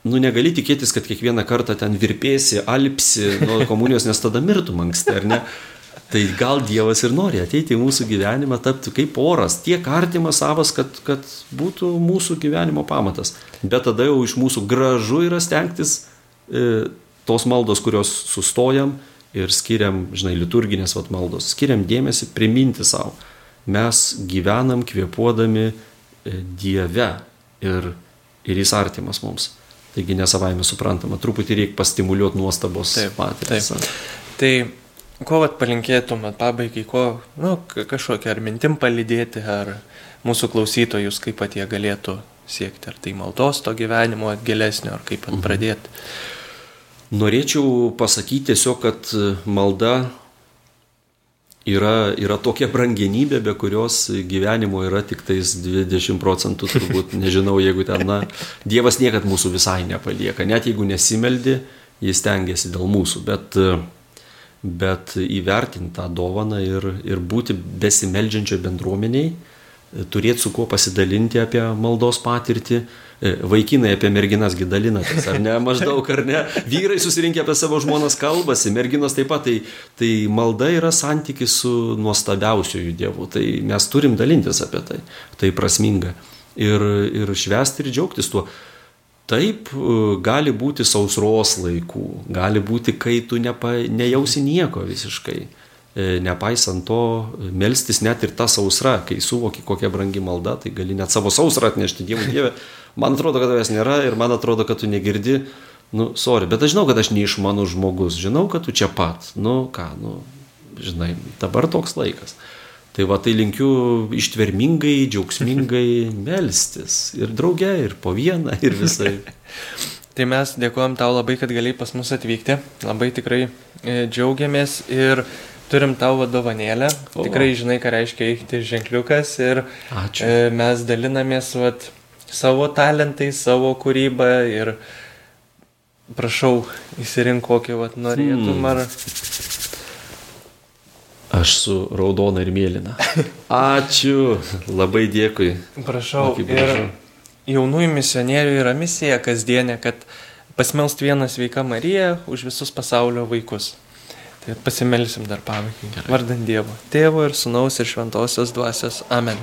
S3: nu negali tikėtis, kad kiekvieną kartą ten virpėsi, alpsi nuo komunijos, nes tada mirtum anksti, ar ne? Tai gal Dievas ir nori ateiti į mūsų gyvenimą, tapti kaip oras, tiek artimas savas, kad, kad būtų mūsų gyvenimo pamatas. Bet tada jau iš mūsų gražu yra stengtis e, tos maldos, kurios sustojam ir skiriam, žinai, liturginės vat maldos, skiriam dėmesį priminti savo. Mes gyvenam kvėpuodami e, Dieve ir, ir jis artimas mums. Taigi nesavaime suprantama, truputį reikia pastimuliuoti nuostabos
S2: taip. Tai ko vat palinkėtumėt pabaigai, ko, nu, ka- kažkokią ar mintim palydėti, ar mūsų klausytojus, kaip pat jie galėtų siekti, ar tai maldos to gyvenimo gilesnio, ar kaip pat pradėti.
S3: Norėčiau pasakyti tiesiog, kad malda yra, yra tokia brangenybė, be kurios gyvenimo yra tik tais 20 procentų, turbūt. Nežinau, jeigu ten, na, Dievas niekad mūsų visai nepalieka, net jeigu nesimeldi, jis tengiasi dėl mūsų, bet, bet įvertinti tą dovaną ir, ir būti besimeldžiančio bendruomeniai, turėti su kuo pasidalinti apie maldos patirtį, vaikinai apie merginas gidalinatės, ar ne, maždaug, ar ne, vyrai susirinkę apie savo žmonas kalbasi, merginos taip pat, tai, tai malda yra santykis su nuostabiausiųjų dievu, tai mes turim dalintis apie tai, tai prasminga ir, ir švesti ir džiaugtis tuo. Taip, e, gali būti sausros laikų, gali būti, kai tu nepa, nejausi nieko visiškai. E, nepaisant to, melstis net ir ta sausra, kai suvoki, kokia brangi malda, tai gali net savo sausrą atnešti Dievui Dievę. Man atrodo, kad tavęs nėra ir man atrodo, kad tu negirdi. Nu, sorry, bet aš žinau, kad aš neišmanų žmogus, žinau, kad tu čia pat. Nu, ką, nu, žinai, dabar toks laikas. Tai va, tai linkiu ištvermingai, džiaugsmingai melstis. Ir drauge, ir po vieną, ir visai.
S2: tai mes dėkojom tau labai, kad galėjai pas mus atvykti. Labai tikrai e, džiaugiamės ir turim tau vadovanėlę. O. Tikrai žinai, ką reiškia eiti ženkliukas. Ir Ačiū. E, mes dalinamės vat, savo talentai, savo kūrybą. Ir prašau, įsirink kokį vat, norėtum. Hmm. Ar
S3: Aš su raudona ir mėlyna. Ačiū, labai dėkui.
S2: Prašau, ir jaunųjų misionierių yra misija kasdienė, kad pasimelst vieną sveiką Mariją už visus pasaulio vaikus. Tai pasimelsim dar pabaigai. Vardant Dievo, Tėvo ir Sūnaus ir Šventosios Dvasios. Amen.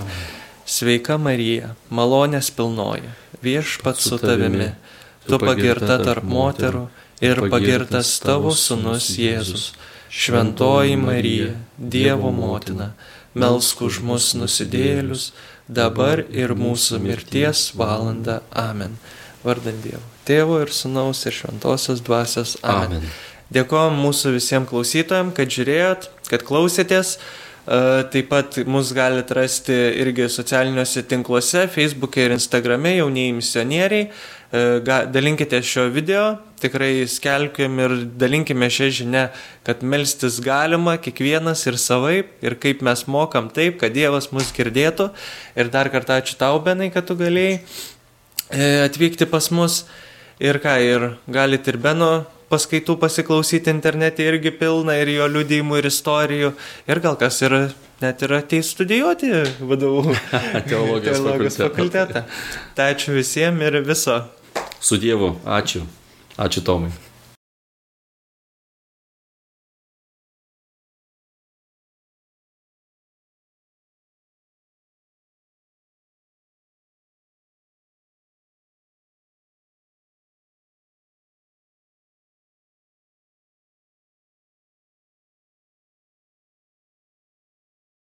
S2: Sveika Marija, malonės pilnoji, viešpat su tavimi, tu pagirta tarp moterų ir pagirtas tavo Sūnus Jėzus. Šventoji Marija, Dievo motina, melsk už mus nusidėlius, dabar ir mūsų mirties valanda. Amen. Vardant Dievo. Tėvo ir Sūnaus ir Šventosios Dvasios. Amen. Amen. Dėkojom mūsų visiems klausytojams, kad žiūrėjot, kad klausėtės. E, taip pat mus galite rasti irgi socialiniuose tinkluose, Facebook'e ir Instagram'e, jaunieji misionieriai. E, dalinkite šio video, tikrai skelkim ir dalinkime šią žinę, kad melstis galima kiekvienas ir savaip, ir kaip mes mokam taip, kad Dievas mus girdėtų. Ir dar kartą ačiū tau, Benai, kad tu galėjai e, atvykti pas mus. Ir ką, ir galite ir Beno paskaitų pasiklausyti internete irgi pilna ir jo liudijimų ir istorijų. Ir gal kas yra net ir ateis studijuoti vadovų
S3: teologijos, teologijos fakultetą.
S2: Tai ačiū visiems ir viso.
S3: Su Dievu, ačiū. Ačiū Tomai.